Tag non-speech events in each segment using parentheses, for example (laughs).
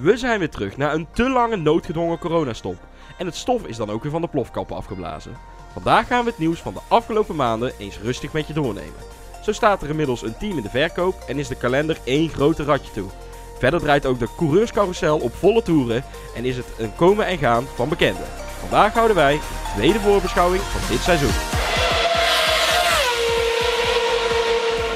We zijn weer terug na een te lange noodgedwongen coronastop. En het stof is dan ook weer van de plofkappen afgeblazen. Vandaag gaan we het nieuws van de afgelopen maanden eens rustig met je doornemen. Zo staat er inmiddels een team in de verkoop en is de kalender één grote ratje toe. Verder draait ook de coureurscarousel op volle toeren en is het een komen en gaan van bekenden. Vandaag houden wij de tweede voorbeschouwing van dit seizoen.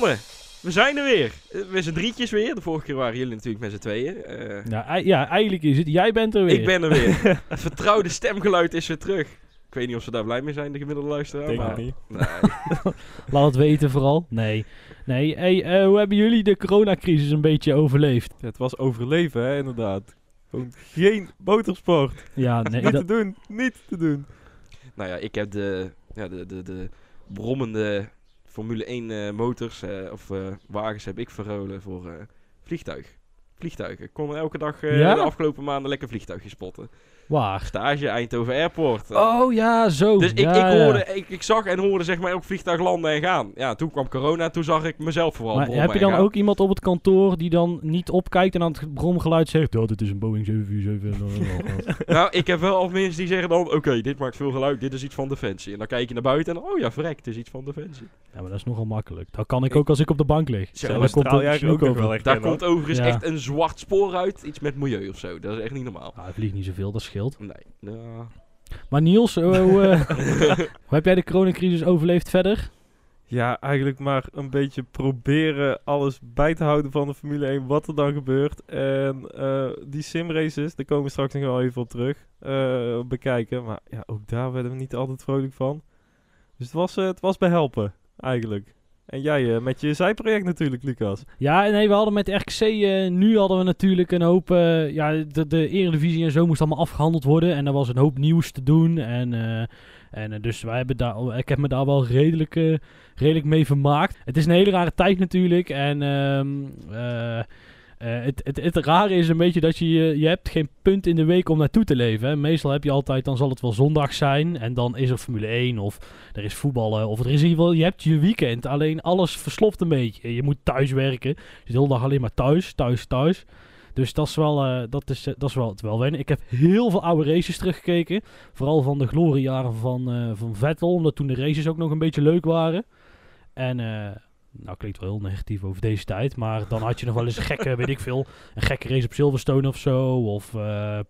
Mannen, we zijn er weer. Eh, Met z'n drietjes weer. De vorige keer waren jullie natuurlijk met z'n tweeën. Eh, Ja, ja, eigenlijk is het. Jij bent er weer. ik ben er weer. (laughs) Het vertrouwde stemgeluid is weer terug. Ik weet niet of ze daar blij mee zijn, de gemiddelde luisteraar. Denk maar... niet. Nee. (laughs) Laat het weten vooral. Nee. Nee, hey, eh, hoe hebben jullie de coronacrisis een beetje overleefd? Het was overleven, hè, inderdaad. Gewoon geen motorsport. Ja, (laughs) nee. niet dat, te doen, niet te doen. Nou ja, ik heb de, ja, de, de, de brommende Formule 1 eh, motors eh, of eh, wagens heb ik verruilen voor vliegtuig. Vliegtuigen. Ik kon elke dag Ja? de afgelopen maanden lekker vliegtuigjes spotten. waar? Stage Eindhoven Airport. Oh ja, zo. Dus ik, Ja, ik, hoorde, ik, ik zag en hoorde zeg maar elk vliegtuig landen en gaan. Ja, toen kwam corona, toen zag ik mezelf vooral Maar heb je dan gaan. ook iemand op het kantoor die dan niet opkijkt en aan het bromgeluid zegt: Oh, dit is een Boeing 747. (laughs) Nou, ik heb wel al mensen die zeggen dan, oké, dit maakt veel geluid, dit is iets van Defensie. En dan kijk je naar buiten en, oh ja, verrek, het is iets van Defensie. Ja, maar dat is nogal makkelijk. Dat kan ik ook als ik op de bank lig. Maar komt er ook nog wel over. echt Daar komt overigens Ja. echt een zwart spoor uit, iets met milieu of zo. Dat is echt niet normaal. Ah, hij vliegt niet zoveel, dat scheelt. Nee. Nou, Maar Niels, hoe, hoe, eh, (laughs) hoe heb jij de coronacrisis overleefd verder? Ja, eigenlijk maar een beetje proberen alles bij te houden van de Formule 1, wat er dan gebeurt. En eh, die simraces, daar komen we straks nog wel even op terug, eh, bekijken. Maar ja, ook daar werden we niet altijd vrolijk van. Dus het was, het was behelpen, eigenlijk. En jij eh, met je zijproject natuurlijk, Lucas. Ja, nee, we hadden met RKC eh, nu hadden we natuurlijk een hoop. eh, ja, de, de Eredivisie en zo moest allemaal afgehandeld worden. En er was een hoop nieuws te doen. En, en dus wij hebben daar, ik heb me daar wel redelijk, redelijk mee vermaakt. Het is een hele rare tijd natuurlijk. En ehm, eh, het, het, het rare is een beetje dat je, je hebt geen punt in de week om naartoe te leven. Meestal heb je altijd, dan zal het wel zondag zijn. En dan is er Formule 1 of er is voetballen. Of er is in je hebt je weekend. Alleen alles versloft een beetje. Je moet thuis werken. Je zit de hele dag alleen maar thuis, thuis, thuis. Dus dat is wel, eh, dat is, eh, dat is wel, het wel wennen. Ik heb heel veel oude races teruggekeken. Vooral van de gloriejaren van, van Vettel. Omdat toen de races ook nog een beetje leuk waren. En, nou klinkt wel heel negatief over deze tijd. Maar dan had je nog wel eens een gekke, weet ik veel. Een gekke race op Silverstone of zo. Of,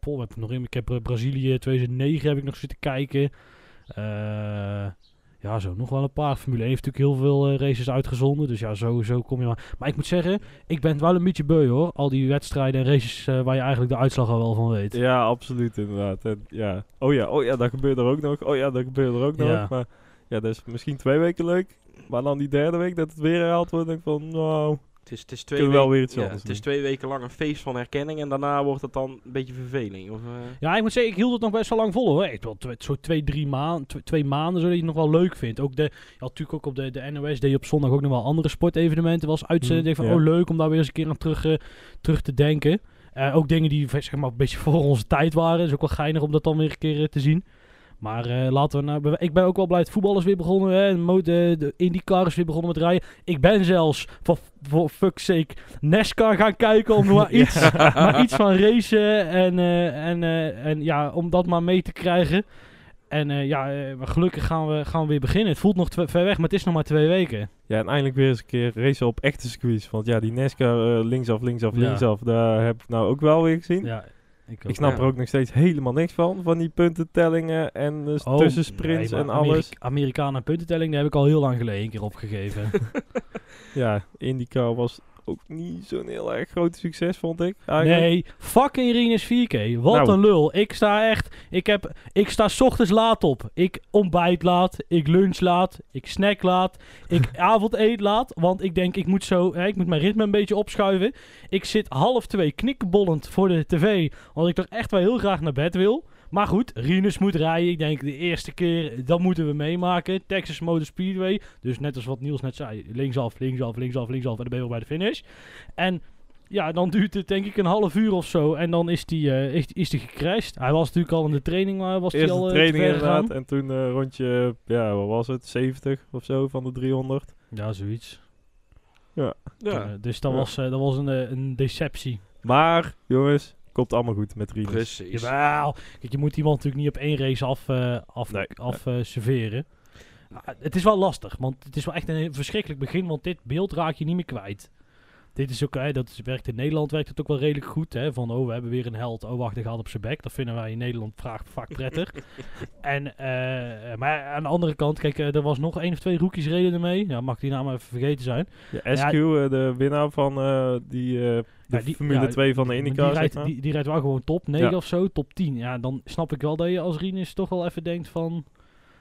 Pol, heb ik nog in. Ik heb eh, Brazilië 2009 heb ik nog zitten kijken. Eh, ja, zo nog wel een paar. Formule 1 heeft natuurlijk heel veel races uitgezonden. Dus ja, zo, zo kom je maar. Maar ik moet zeggen, ik ben wel een beetje beu hoor. Al die wedstrijden en races waar je eigenlijk de uitslag al wel van weet. Ja, absoluut inderdaad. En, ja. Oh ja, oh ja, dat gebeurt er ook nog. Oh ja, dat gebeurt er ook Ja. nog. Maar ja, dat is misschien twee weken leuk. Maar dan die derde week dat het weer herhaald wordt, denk ik van, nou, het is, het is twee kunnen we wel weken- weer ja, Het is twee weken lang een feest van herkenning en daarna wordt het dan een beetje verveling. Of, eh, Ja, ik moet zeggen, ik hield het nog best wel lang vol hoor. Ik wel zo twee, drie maanden, tw- twee maanden zodat je het nog wel leuk vindt. Ook de, natuurlijk ook op de, de NOS deed je op zondag ook nog wel andere sportevenementen. Was uitzenden. Mm, denk van, ja. oh leuk om daar weer eens een keer aan terug, eh, terug te denken. Eh, ook dingen die zeg maar een beetje (laughs) voor onze tijd waren. is ook wel geinig om dat dan weer een keer te zien. Maar eh, laten we nou... Ik ben ook wel blij dat voetbal is weer begonnen. Hè. De, mo- de, IndyCar is weer begonnen met rijden. Ik ben zelfs, voor, voor fuck's sake, NASCAR gaan kijken. Om (laughs) maar iets, maar iets van racen en, eh, en, eh, en ja, om dat maar mee te krijgen. En ja, maar gelukkig gaan we, gaan we weer beginnen. Het voelt nog ver weg, maar het is nog maar twee weken. Ja, en eindelijk weer eens een keer racen op echte circuits. Want ja, die NASCAR linksaf, linksaf, Ja. linksaf, daar heb ik nou ook wel weer gezien. Ja, ik, Ik snap Ja. er ook nog steeds helemaal niks van, van die puntentellingen en uh, Oh, tussensprints nee, en alles. Amerika- Amerikanen puntentelling, die heb ik al heel lang geleden een keer opgegeven. (laughs) (laughs) Ja, IndyCar was ook niet zo'n heel erg groot succes, vond ik. eigenlijk. Nee, fucking Rinus 4K. Wat Nou. een lul. Ik sta echt... Ik, heb, ik sta 's ochtends laat op. Ik ontbijt laat. Ik lunch laat. Ik snack laat. Ik (laughs) avondeet laat. Want ik denk, ik moet zo... Hè, ik moet mijn ritme een beetje opschuiven. Ik zit half twee knikkenbollend voor de tv. Want ik toch echt wel heel graag naar bed wil. Maar goed, Rinus moet rijden. Ik denk de eerste keer, dat moeten we meemaken. Texas Motor Speedway. Dus net als wat Niels net zei. Linksaf, linksaf, linksaf, linksaf. En dan ben je wel bij de finish. En ja, dan duurt het denk ik een half uur of zo. En dan is die, eh, is, is die gecrashed. Hij was natuurlijk al in de training, maar was hij Eerst al de eh, training inderdaad. En toen eh, rondje, ja, wat was het? 70 of zo van de 300. Ja, zoiets. Ja. Eh, dus dat Ja. was, eh, dat was een, eh, een deceptie. Maar, jongens, komt allemaal goed met Rinus. Precies. Jawel. Kijk, je moet iemand natuurlijk niet op één race af, eh, af, Nee. af eh, serveren. Nou, het is wel lastig, want het is wel echt een verschrikkelijk begin, want dit beeld raak je niet meer kwijt. Dit is ook, hè, dat is, werkt in Nederland werkt het ook wel redelijk goed. Hè, van, oh, we hebben weer een held. Oh, wacht, hij gaat op zijn bek. Dat vinden wij in Nederland vaak, vaak prettig. (laughs) en, eh, maar aan de andere kant, kijk, eh, er was nog één of twee rookies reden ermee. Ja, mag die naam even vergeten zijn. Ja, SQ, eh, de winnaar van eh, die, eh, de Ja, die- Formule ja, 2 van de IndyCar, die, zeg rijdt, maar. die, die rijdt wel gewoon top 9 Ja. of zo, top 10. Ja, dan snap ik wel dat je als Rinus toch wel even denkt van...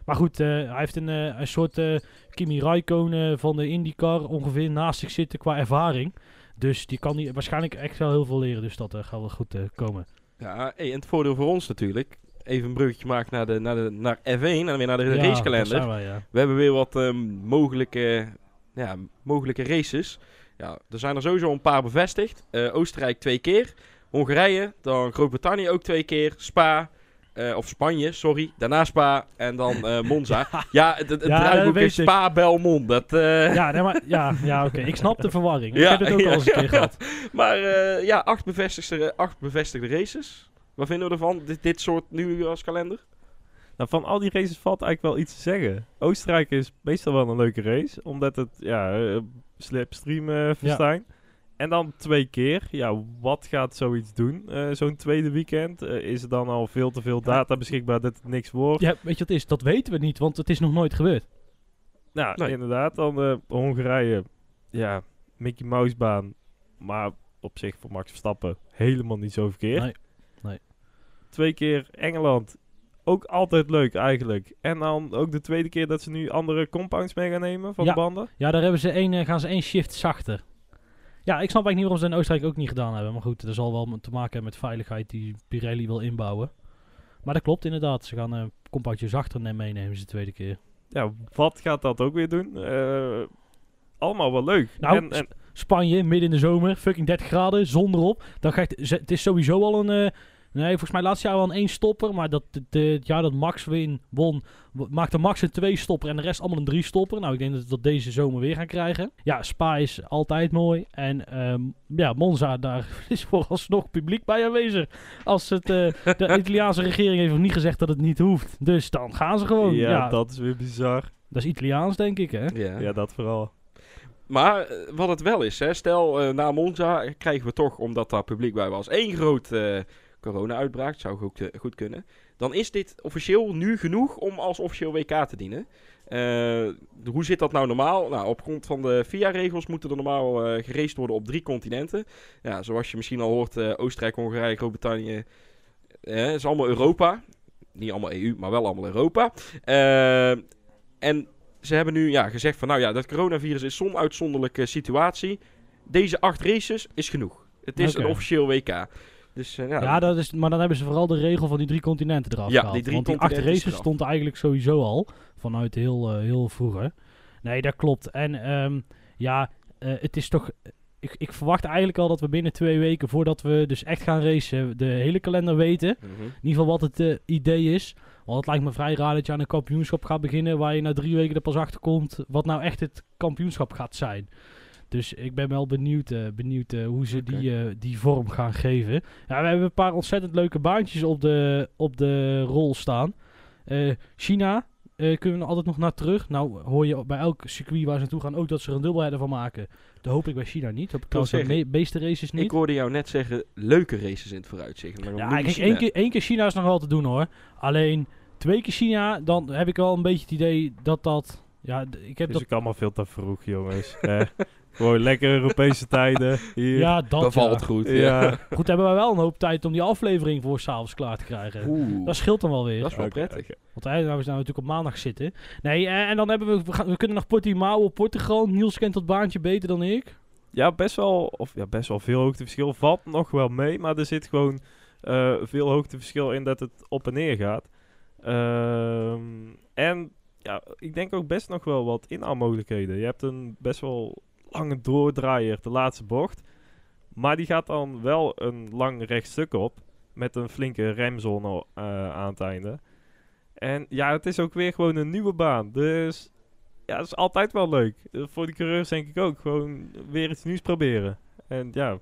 Maar goed, eh, hij heeft een, eh, een soort eh, Kimi Räikkönen van de IndyCar ongeveer naast zich zitten qua ervaring. Dus die kan die waarschijnlijk echt wel heel veel leren. Dus dat gaat wel goed komen. Ja, hey, en het voordeel voor ons natuurlijk. Even een bruggetje maken naar, de, naar, de, naar F1 en weer naar de Ja, racekalender. ja. We hebben weer wat ehm, mogelijke, ja, mogelijke races. Ja, er zijn er sowieso een paar bevestigd. Oostenrijk twee keer. Hongarije, dan Groot-Brittannië ook twee keer. Spa, eh, of Spanje, sorry. Daarna Spa en dan eh, Monza. (laughs) ja, het, het, Ja, is ik. Spa, Belmont. Dat, eh, Ja, nee, maar, ja, ja oké. Ik snap de verwarring. Ja, ik heb het ook ja, al eens een keer ja. gehad. (laughs) Maar eh, ja, acht bevestigde, acht bevestigde races. Wat vinden we ervan, dit, dit soort nieuwjaarskalender? Nou, van al die races valt eigenlijk wel iets te zeggen. Oostenrijk is meestal wel een leuke race, omdat het ja, slipstream verstijn. En dan twee keer. Ja, wat gaat zoiets doen? eh, Zo'n tweede weekend. Eh, is er dan al veel te veel data beschikbaar dat het niks wordt? Ja, weet je wat het is? Dat weten we niet, want het is nog nooit gebeurd. Nou, Nee. inderdaad. Dan eh, Hongarije. Ja, Mickey Mouse baan. Maar op zich voor Max Verstappen helemaal niet zo verkeerd. Nee, nee. Twee keer Engeland. Ook altijd leuk eigenlijk. En dan ook de tweede keer dat ze nu andere compounds mee gaan nemen van Ja. de banden. Ja, daar hebben ze één, gaan ze één shift zachter. Ja, ik snap eigenlijk niet waarom ze in Oostenrijk ook niet gedaan hebben. Maar goed, dat zal wel te maken hebben met veiligheid die Pirelli wil inbouwen. Maar dat klopt inderdaad. Ze gaan een compoundje zachter ne- meenemen ze de tweede keer. Ja, wat gaat dat ook weer doen? Eh, allemaal wel leuk. Nou, en, en, Spanje, midden in de zomer, fucking 30 graden, zon erop. Dan gaat, ze- het is sowieso al een... eh, nee, volgens mij laatste jaar wel een één stopper. Maar dat, de, de- het jaar dat Max win, won, maakte Max een twee stopper en de rest allemaal een drie stopper. Nou, ik denk dat we dat deze zomer weer gaan krijgen. Ja, Spa is altijd mooi. En ehm, ja, Monza, daar (laughs) is vooralsnog publiek bij aanwezig. Als het, eh, de (laughs) Italiaanse regering heeft nog niet gezegd dat het niet hoeft. Dus dan gaan ze gewoon. ja, Ja, dat, dat is weer bizar. is Italiaans, denk ik, hè? Ja. Ja, dat vooral. Maar eh, wat het wel is, hè, stel eh, na Monza krijgen we toch, omdat daar publiek bij was, één groot eh, corona-uitbraak. Zou goed, eh, goed kunnen. Dan is dit officieel nu genoeg om als officieel WK te dienen. Eh, hoe zit dat nou normaal? Nou, op grond van de FIA-regels moeten er normaal eh geraced worden op drie continenten. Ja, zoals je misschien al hoort, Oostenrijk, Hongarije, Groot-Brittannië. Het is allemaal Europa. Niet allemaal EU, maar wel allemaal Europa. En ze hebben nu ja, gezegd van, nou ja, dat coronavirus is zo'n uitzonderlijke situatie. Deze acht races is genoeg. Het is een officieel WK. Dus eh, ja, Ja, dat is, maar dan hebben ze vooral de regel van die drie continenten eraf Ja, gehaald. die drie Want die acht races stond eigenlijk sowieso al. Vanuit heel, eh, heel vroeger. Nee, dat klopt. En ehm, ja, eh, het is toch... Ik, ik verwacht eigenlijk al dat we binnen twee weken, voordat we dus echt gaan racen, de hele kalender weten. Mhm. In ieder geval wat het idee is. Want het lijkt me vrij raar dat je aan een kampioenschap gaat beginnen waar je na drie weken er pas achter komt wat nou echt het kampioenschap gaat zijn. Dus ik ben wel benieuwd, eh, benieuwd eh, hoe ze die, eh, die vorm gaan geven. Ja, we hebben een paar ontzettend leuke baantjes op de, op de rol staan. Eh, China eh, kunnen we altijd nog naar terug. Nou hoor je bij elk circuit waar ze naartoe gaan ook dat ze er een dubbelheader van maken. Dat hoop ik bij China niet. Dat hoop ik trouwens zeggen, meeste races niet. Ik hoorde jou net zeggen, leuke races in het vooruitzicht. Maar Ja, kijk, China. één keer, één keer China is nog wel te doen hoor. Alleen twee keer China, dan heb ik wel een beetje het idee dat dat. Ja, ik heb Het is dat. ook allemaal veel te vroeg, jongens. (laughs) Eh, Gewoon lekker Europese tijden. Hier. Ja, dat Bevalt ja. goed. Ja. Goed, hebben wij wel een hoop tijd om die aflevering voor s'avonds klaar te krijgen. Oeh, Dat scheelt dan wel weer. dat is wel prettig. Want hij, nou, we zijn natuurlijk op maandag zitten. Nee, eh, en dan hebben we, we, gaan- we kunnen naar Portimao, Portugal. Niels kent dat baantje beter dan ik. Ja, best wel, of ja, best wel veel hoogteverschil. Valt nog wel mee, maar er zit gewoon eh, veel hoogteverschil in dat het op en neer gaat. Ehm, en ja, ik denk ook best nog wel wat inhaalmogelijkheden. Je hebt een best wel lange doordraaier, de laatste bocht. Maar die gaat dan wel een lang rechtstuk op. Met een flinke remzone eh, aan het einde. En ja, het is ook weer gewoon een nieuwe baan. Dus ja, is altijd wel leuk. Eh, voor de coureurs denk ik ook. Gewoon weer iets nieuws proberen. En ja,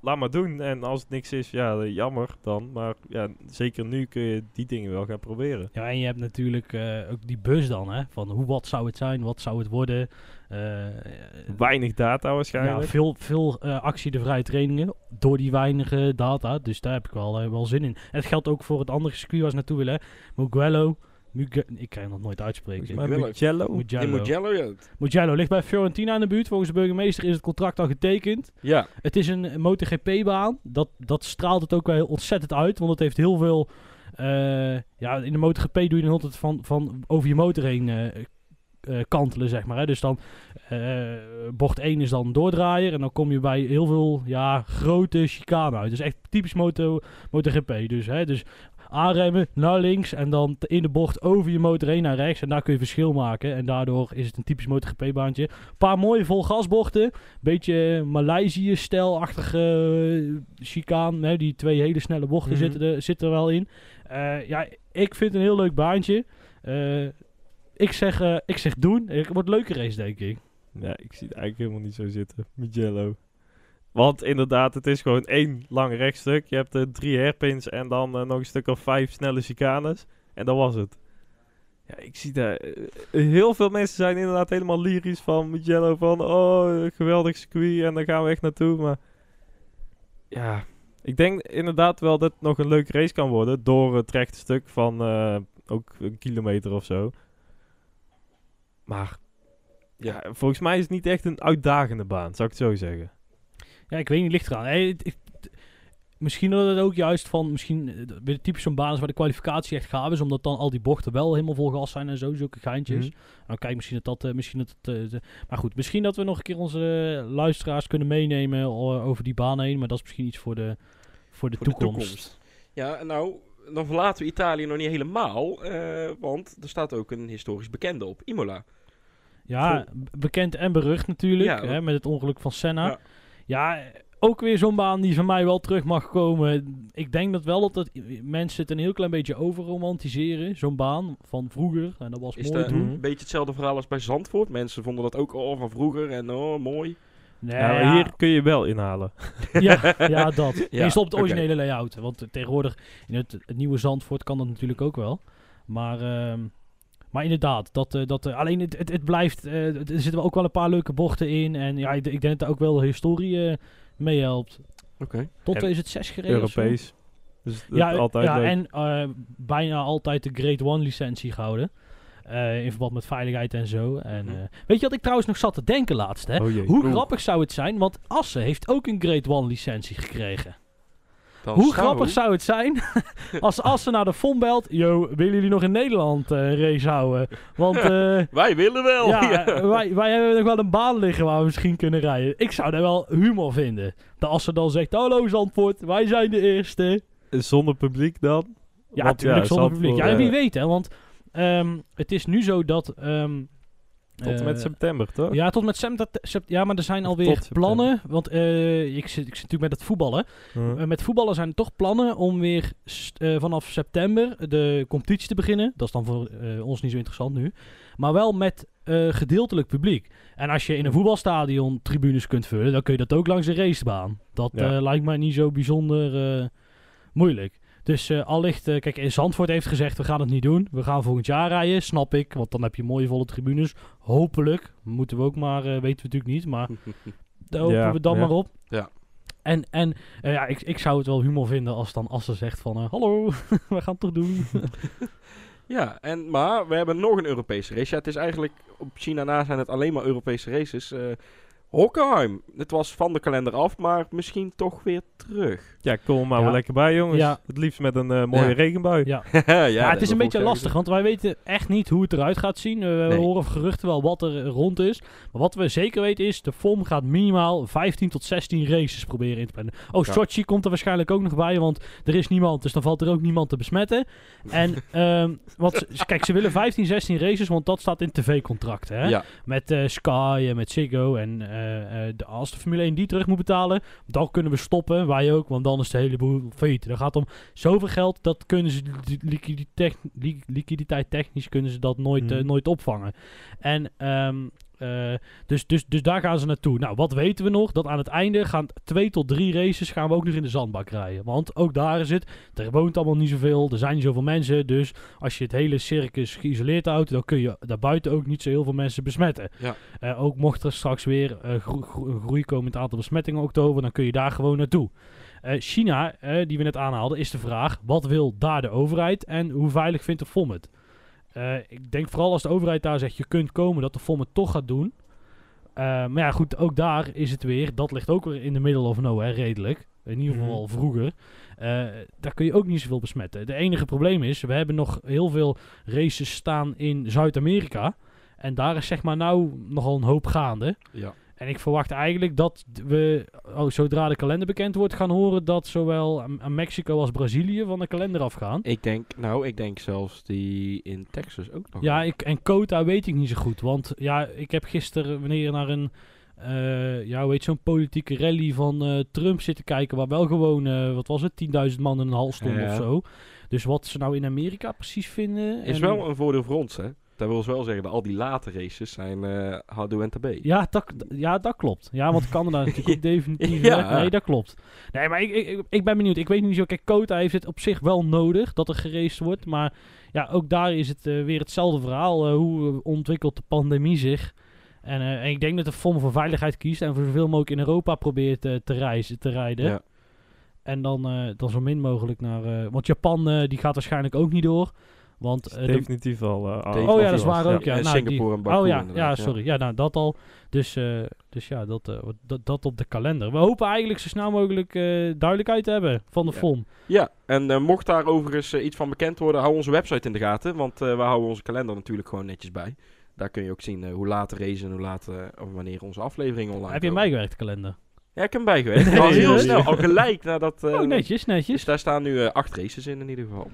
laat maar doen. En als het niks is, ja, eh, jammer dan. Maar ja, zeker nu kun je die dingen wel gaan proberen. Ja, en je hebt natuurlijk ook die bus dan, hè. Van hoe, wat zou het zijn, wat zou het worden. Eh, Weinig data ja, waarschijnlijk. veel, veel eh, actie de vrije trainingen door die weinige data. Dus daar heb ik wel, eh, wel zin in. En het geldt ook voor het andere circuit waar ze naartoe willen. hè. Mugello. Muge ik kan het nog nooit uitspreken. Mugello. Mugello. Mugello. Mugello, ja. Mugello ligt bij Fiorentina in de buurt. Volgens de burgemeester is het contract al getekend. Ja, Het is een MotoGP-baan. Dat, dat straalt het ook wel ontzettend uit. Want het heeft heel veel... eh, ja, in de MotoGP doe je dan altijd van, van over je motor heen eh, eh, kantelen, zeg maar. Hè. Dus dan... eh, bocht 1 is dan doordraaier. En dan kom je bij heel veel ja, grote chicane uit. Dus echt typisch moto, MotoGP. Dus, hè, dus aanremmen naar links en dan in de bocht over je motor heen naar rechts. En daar kun je verschil maken. En daardoor is het een typisch MotoGP-baantje. Een paar mooie volgasbochten. Beetje Maleisië-stijlachtige eh, chicane. Hè? Die twee hele snelle bochten Mhm. zitten, er, zitten er wel in. Ja, ik vind het een heel leuk baantje. Ik, zeg, eh, ik zeg doen. Het wordt een leuke race, denk ik. Ja, ik zie het eigenlijk helemaal niet zo zitten. Mugello. Want inderdaad, het is gewoon één lang rechtstuk. Je hebt er drie hairpins en dan eh, nog een stuk of vijf snelle chicanes. En dat was het. Ja, ik zie daar... eh, heel veel mensen zijn inderdaad helemaal lyrisch van Mugello. Van, oh, geweldig circuit en daar gaan we echt naartoe. Maar ja, ik denk inderdaad wel dat het nog een leuke race kan worden. Door het rechte stuk van eh, ook een kilometer of zo. Maar ja, volgens mij is het niet echt een uitdagende baan, zou ik het zo zeggen. Ja, ik weet niet, ligt eraan. Hey, het- het- misschien dat het ook juist van, misschien eh, weer typisch zo'n baan is waar de kwalificatie echt gaaf is, omdat dan al die bochten wel helemaal vol gas zijn en zo, zulke geintjes. Mhm. Nou, kijk, misschien dat dat, eh, misschien dat, het, eh, de- maar goed, misschien dat we nog een keer onze luisteraars kunnen meenemen over die baan heen, maar dat is misschien iets voor de, voor de, voor de toekomst. Ja, nou, dan verlaten we Italië nog niet helemaal. eh, want er staat ook een historisch bekende op, Imola. Ja, bekend en berucht natuurlijk, Ja, hè, met het ongeluk van Senna. Ja. Ja, ook weer zo'n baan die van mij wel terug mag komen. Ik denk dat wel dat mensen het een heel klein beetje overromantiseren. Zo'n baan van vroeger. En dat was Is mooi dat toen. Een beetje hetzelfde verhaal als bij Zandvoort? Mensen vonden dat ook al van vroeger en oh, mooi. Nee, ja, hier kun je wel inhalen. (laughs) ja, ja, dat. (laughs) Ja, Je stopt het oké. originele layout. Want tegenwoordig in het, het nieuwe Zandvoort kan dat natuurlijk ook wel. Maar, ehm, maar inderdaad, dat, eh, dat, eh, alleen het, het, het blijft. eh, er zitten ook wel een paar leuke bochten in. En ja, ik, ik denk dat er ook wel de historie eh, meehelpt. Oké. Tot En 2006 gereden. of zo. Europees. Dus Ja, is altijd ja leuk. en bijna altijd de Grade One licentie gehouden. Eh, in verband met veiligheid en zo. En, Mhm. weet je wat ik trouwens nog zat te denken laatst? Hè? Oh. Hoe grappig zou het zijn? Want Assen heeft ook een Grade One licentie gekregen. Dan Hoe zou- grappig zou het zijn (laughs) als Assen naar de FOM belt. Yo, willen jullie nog in Nederland eh, een race houden? Want eh, (laughs) Wij willen wel. ja, (laughs) ja. eh, wij, wij hebben nog wel een baan liggen waar we misschien kunnen rijden. Ik zou daar wel humor vinden. Dat Assen dan zegt, hallo Zandvoort, wij zijn de eerste. Zonder publiek dan? Ja, natuurlijk zonder Zandvoort, publiek. Ja, eh, wie weet hè, want ehm, het is nu zo dat... ehm, Tot en met eh, september, toch? Ja, tot met sept- sept- Ja, maar er zijn Of alweer september. plannen. Want eh, ik, zit, ik zit natuurlijk met het voetballen. Eh, met voetballen zijn er toch plannen om weer vanaf september de competitie te beginnen. Dat is dan voor ons niet zo interessant nu. Maar wel met gedeeltelijk publiek. En als je in een voetbalstadion tribunes kunt vullen, dan kun je dat ook langs een racebaan. Dat Ja. lijkt mij niet zo bijzonder moeilijk. Dus eh allicht, eh, kijk, in Zandvoort heeft gezegd, we gaan het niet doen. We gaan volgend jaar rijden, snap ik. Want dan heb je mooie volle tribunes. Hopelijk. Moeten we ook maar, eh, weten we natuurlijk niet. Maar (laughs) daar hopen Ja, we dan ja. maar op. Ja. En, en eh, ja, ik, ik zou het wel humor vinden als dan Assen zegt van... Hallo, (laughs) we gaan het toch doen. (laughs) Ja, en, maar we hebben nog een Europese race. Ja, het is eigenlijk op China na zijn het alleen maar Europese races. Hockenheim. Het was van de kalender af, maar misschien toch weer terug. Ja, kom er maar Ja. wel lekker bij, jongens. Ja. Het liefst met een eh, mooie Ja. regenbui. Ja. (laughs) ja, Ja, het is een beetje lastig, want wij weten echt niet hoe het eruit gaat zien. Eh, we Nee. horen geruchten wel wat er rond is. Maar wat we zeker weten is, de FOM gaat minimaal 15 tot 16 races proberen in te plannen. Oh, Ja. Sochi komt er waarschijnlijk ook nog bij, want er is niemand, dus dan valt er ook niemand te besmetten. En, (laughs) ehm wat, kijk, ze willen 15, 16 races, want dat staat in tv-contracten. Met eh, Sky en met Ziggo. En de, als de Formule 1 die terug moet betalen, dan kunnen we stoppen. Wij ook, want dan is de hele boel failliet. Er gaat om zoveel geld, dat kunnen ze li- liquiditeit, li- liquiditeit technisch kunnen ze dat nooit, eh, Mhm. nooit opvangen. En ehm, eh, dus, dus, dus daar gaan ze naartoe. Nou, wat weten we nog? Dat aan het einde gaan twee tot drie races gaan we ook nog in de zandbak rijden. Want ook daar is het, er woont allemaal niet zoveel, er zijn niet zoveel mensen. Dus als je het hele circus geïsoleerd houdt, dan kun je daarbuiten ook niet zo heel veel mensen besmetten. Ja. Eh, ook mocht er straks weer eh, gro- gro- een groei komen in het aantal besmettingen in oktober, dan kun je daar gewoon naartoe. China, die we net aanhaalden, is de vraag: wat wil daar de overheid en hoe veilig vindt de FOM het? Eh, ik denk vooral als de overheid daar zegt: je kunt komen, dat de FOM het toch gaat doen. Eh, maar ja, goed, ook daar is het weer. Dat ligt ook weer in de middle of nowhere, redelijk. In ieder geval Mhm. al vroeger. Eh, daar kun je ook niet zoveel besmetten. De enige probleem is, we hebben nog heel veel races staan in Zuid-Amerika. En daar is zeg maar nou nogal een hoop gaande. ja. En ik verwacht eigenlijk dat we, oh, zodra de kalender bekend wordt, gaan horen dat zowel aan, Mexico als Brazilië van de kalender afgaan. Ik denk, nou, ik denk zelfs die in Texas ook nog. Ja, ik, en Kota weet ik niet zo goed. Want ja, ik heb gisteren wanneer naar een, eh ja, heet zo'n politieke rally van eh, Trump zitten kijken. Waar wel gewoon, eh, wat was het, 10.000 man in een hal stonden Ja. of zo. Dus wat ze nou in Amerika precies vinden. Is en- wel een voordeel voor ons, hè. Dat wil wel zeggen dat al die late races zijn eh houdoe en tabé. Ja dat, ja, dat klopt. Ja, want Canada (laughs) natuurlijk ook definitief. Ja. weg. Nee, dat klopt. Nee, maar ik, ik, ik- ben benieuwd. Ik weet niet zo. Kijk, Kota heeft het op zich wel nodig dat er geraced wordt. Maar ja, ook daar is het eh, weer hetzelfde verhaal. Eh, hoe ontwikkelt de pandemie zich? En, en ik denk dat de FOM voor veiligheid kiest en voor zoveel mogelijk in Europa probeert te, reizen, te rijden. Ja. En dan, dan zo min mogelijk naar... want Japan die gaat waarschijnlijk ook niet door. Want Is eh, de- definitief al. eh, al- Definitief Oh ja, dat is was, waar ook. Ja. Nou, Singapore die- en Baku Oh ja, ja, sorry. Ja, nou, dat al. Dus, eh, dus ja, dat, eh, dat, dat op de kalender. We hopen eigenlijk zo snel mogelijk eh, duidelijkheid te hebben van de. FOM. Ja, en eh, mocht daar overigens eh, iets van bekend worden, hou onze website in de gaten. Want eh, we houden onze kalender natuurlijk gewoon netjes bij. Daar kun je ook zien eh, hoe laat de race en hoe laat, eh, of wanneer onze afleveringen online Heb je komen. bijgewerkt, de kalender? Ja, ik heb hem bijgewerkt. Nee, al heel (laughs) snel, al gelijk nadat... eh, oh, netjes, Dus netjes. daar staan nu eh, acht races in in ieder geval.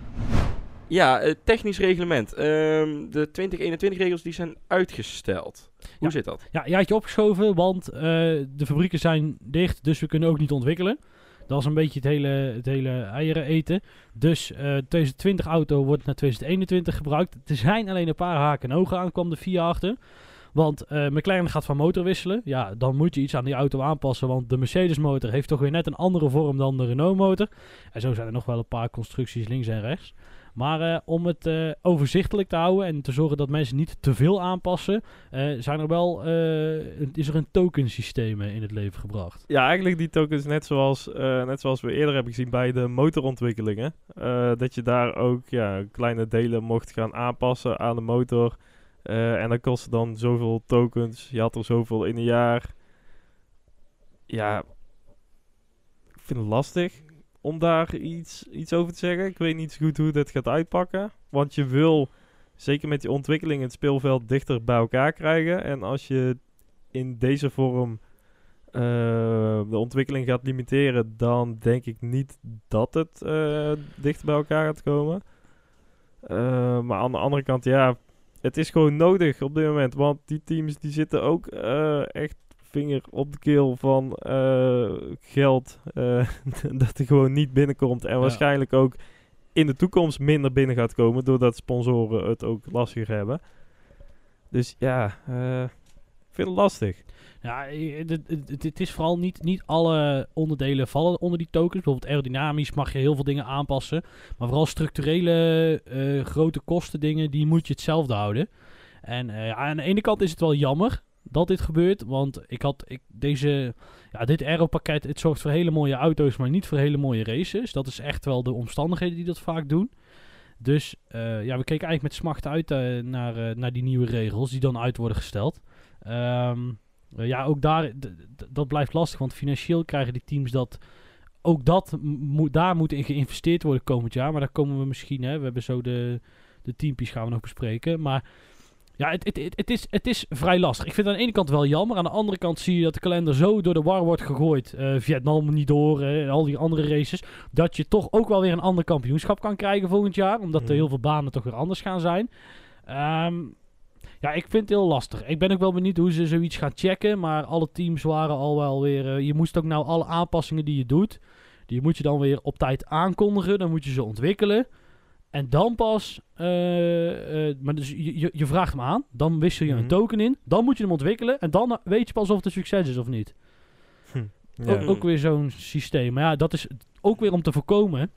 Ja, eh, technisch reglement. Ehm, de 2021 regels die zijn uitgesteld. Hoe Ja. zit dat? Ja, je had je opgeschoven, want eh, de fabrieken zijn dicht, dus we kunnen ook niet ontwikkelen. Dat is een beetje het hele, het hele eieren eten. Dus eh 2020 auto wordt naar 2021 gebruikt. Er zijn alleen een paar haken en ogen aan, kwam de VIA achter. Want eh McLaren gaat van motor wisselen. Ja, dan moet je iets aan die auto aanpassen. Want de Mercedes motor heeft toch weer net een andere vorm dan de Renault motor. En zo zijn er nog wel een paar constructies links en rechts. Maar eh, om het eh, overzichtelijk te houden en te zorgen dat mensen niet te veel aanpassen, eh, zijn er wel, is er een tokensysteem in het leven gebracht. Ja, eigenlijk die tokens net zoals, net zoals we eerder hebben gezien bij de motorontwikkelingen. Dat je daar ook ja, kleine delen mocht gaan aanpassen aan de motor. En dat kostte dan zoveel tokens. Je had er zoveel in een jaar. Ja, ik vind het lastig om daar iets, iets over te zeggen. Ik weet niet zo goed hoe dat gaat uitpakken. Want je wil, zeker met die ontwikkeling, het speelveld dichter bij elkaar krijgen. En als je in deze vorm eh, de ontwikkeling gaat limiteren, dan denk ik niet dat het eh, dicht bij elkaar gaat komen. Eh, maar aan de andere kant, ja, het is gewoon nodig op dit moment. Want die teams die zitten ook echt vinger op de keel van eh, geld eh, (laughs) dat er gewoon niet binnenkomt. En Ja. waarschijnlijk ook in de toekomst minder binnen gaat komen, doordat sponsoren het ook lastiger hebben. Dus ja, ik vind het lastig. Ja, het- is vooral niet, niet alle onderdelen vallen onder die tokens. Bijvoorbeeld aerodynamisch mag je heel veel dingen aanpassen. Maar vooral structurele grote kosten dingen, die moet je hetzelfde houden. En aan de ene kant is het wel jammer dat dit gebeurt. Want ik had ik, deze, ja, dit aeropakket, het zorgt voor hele mooie auto's, maar niet voor hele mooie races. Dat is echt wel de omstandigheden die dat vaak doen. Dus eh, ja, we keken eigenlijk met smacht uit eh, naar, eh, naar die nieuwe regels die dan uit worden gesteld. Ehm, eh, Eh, ja, ook daar, dat blijft lastig, want financieel krijgen die teams dat... Ook dat, moet, daar moet in geïnvesteerd worden komend jaar. Maar daar komen we misschien, hè, we hebben zo de, de teampies gaan we nog bespreken. Maar ja, het, het, het, is, het is vrij lastig. Ik vind het aan de ene kant wel jammer. Aan de andere kant zie je dat de kalender zo door de war wordt gegooid. Eh, Vietnam niet door en al die andere races. Dat je toch ook wel weer een ander kampioenschap kan krijgen volgend jaar. Omdat er Mhm. heel veel banen toch weer anders gaan zijn. Ehm, ja, ik vind het heel lastig. Ik ben ook wel benieuwd hoe ze zoiets gaan checken. Maar alle teams waren al wel weer... eh, je moest ook nou alle aanpassingen die je doet... Die moet je dan weer op tijd aankondigen. Dan moet je ze ontwikkelen. En dan pas... eh, eh, maar dus je, je, vraagt hem aan. Dan wissel je Mhm. een token in. Dan moet je hem ontwikkelen. En dan weet je pas of het een succes is of niet. Ja. Ook, ook weer zo'n systeem. Maar ja, dat is ook weer om te voorkomen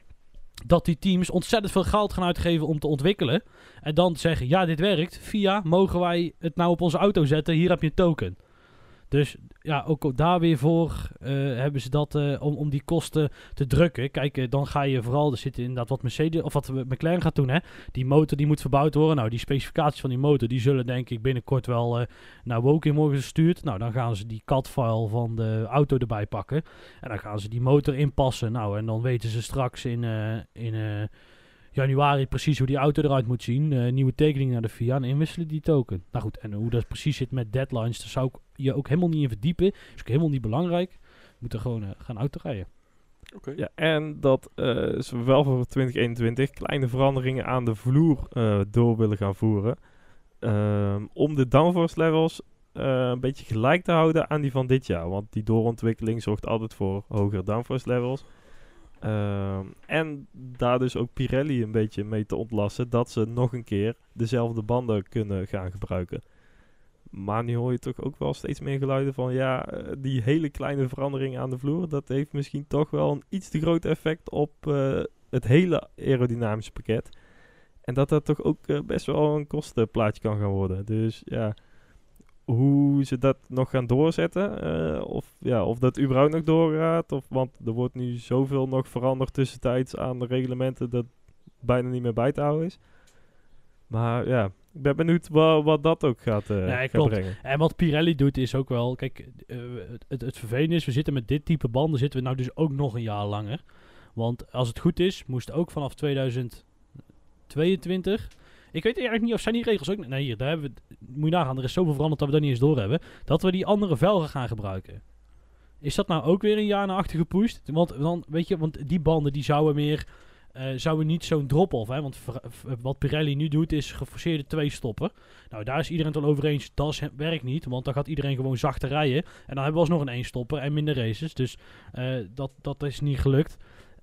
dat die teams ontzettend veel geld gaan uitgeven om te ontwikkelen. En dan zeggen, ja, dit werkt. Via, mogen wij het nou op onze auto zetten? Hier heb je een token. Dus ja, ook daar weer voor eh, hebben ze dat eh, om, om die kosten te drukken. Kijk, eh, dan ga je vooral, er zit inderdaad wat Mercedes of wat McLaren gaat doen, hè. Die motor die moet verbouwd worden. Nou, die specificaties van die motor, die zullen denk ik binnenkort wel naar Woking worden gestuurd. Nou, dan gaan ze die CAD-file van de auto erbij pakken. En dan gaan ze die motor inpassen. Nou, en dan weten ze straks in, in januari precies hoe die auto eruit moet zien. Eh, nieuwe tekening naar de FIA en inwisselen die token. Nou goed, en hoe dat precies zit met deadlines, daar zou ik je ook helemaal niet in verdiepen. is ook helemaal niet belangrijk. We moeten gewoon eh, gaan autorijden. Oké. Ja, en dat eh, ze wel voor 2021 kleine veranderingen aan de vloer eh, door willen gaan voeren. Ehm, om de downforce levels eh, een beetje gelijk te houden aan die van dit jaar. Want die doorontwikkeling zorgt altijd voor hogere downforce levels. Ehm, en daar dus ook Pirelli een beetje mee te ontlasten dat ze nog een keer dezelfde banden kunnen gaan gebruiken. Maar nu hoor je toch ook wel steeds meer geluiden van ja, eh, die hele kleine verandering aan de vloer, dat heeft misschien toch wel een iets te groot effect op eh, het hele aerodynamische pakket. En dat dat toch ook eh, best wel een kostenplaatje kan gaan worden. Dus ja, hoe ze dat nog gaan doorzetten, eh, of, ja, of dat überhaupt nog doorgaat, of, want er wordt nu zoveel nog veranderd tussentijds aan de reglementen dat bijna niet meer bij te houden is. Maar ja, ik ben benieuwd wat, wat dat ook gaat, eh, Nee, brengen. En wat Pirelli doet is ook wel... Kijk, eh, het, het, het vervelende is, we zitten met dit type banden... zitten we nou dus ook nog een jaar langer. Want als het goed is, moest ook vanaf 2022... Ik weet eigenlijk niet of zijn die regels ook... Nee, daar hebben we... Moet je nagaan, er is zoveel veranderd dat we dat niet eens doorhebben. Dat we die andere velgen gaan gebruiken. Is dat nou ook weer een jaar naar achter gepusht? Want, dan, weet je, want die banden die zouden meer... eh, zouden niet zo'n drop-off, hè? Want wat Pirelli nu doet is geforceerde twee stoppen. Nou, daar is iedereen het wel over eens. Dat werkt niet, want dan gaat iedereen gewoon zachter rijden. En dan hebben we alsnog een één stopper en minder races. Dus eh, dat, dat is niet gelukt.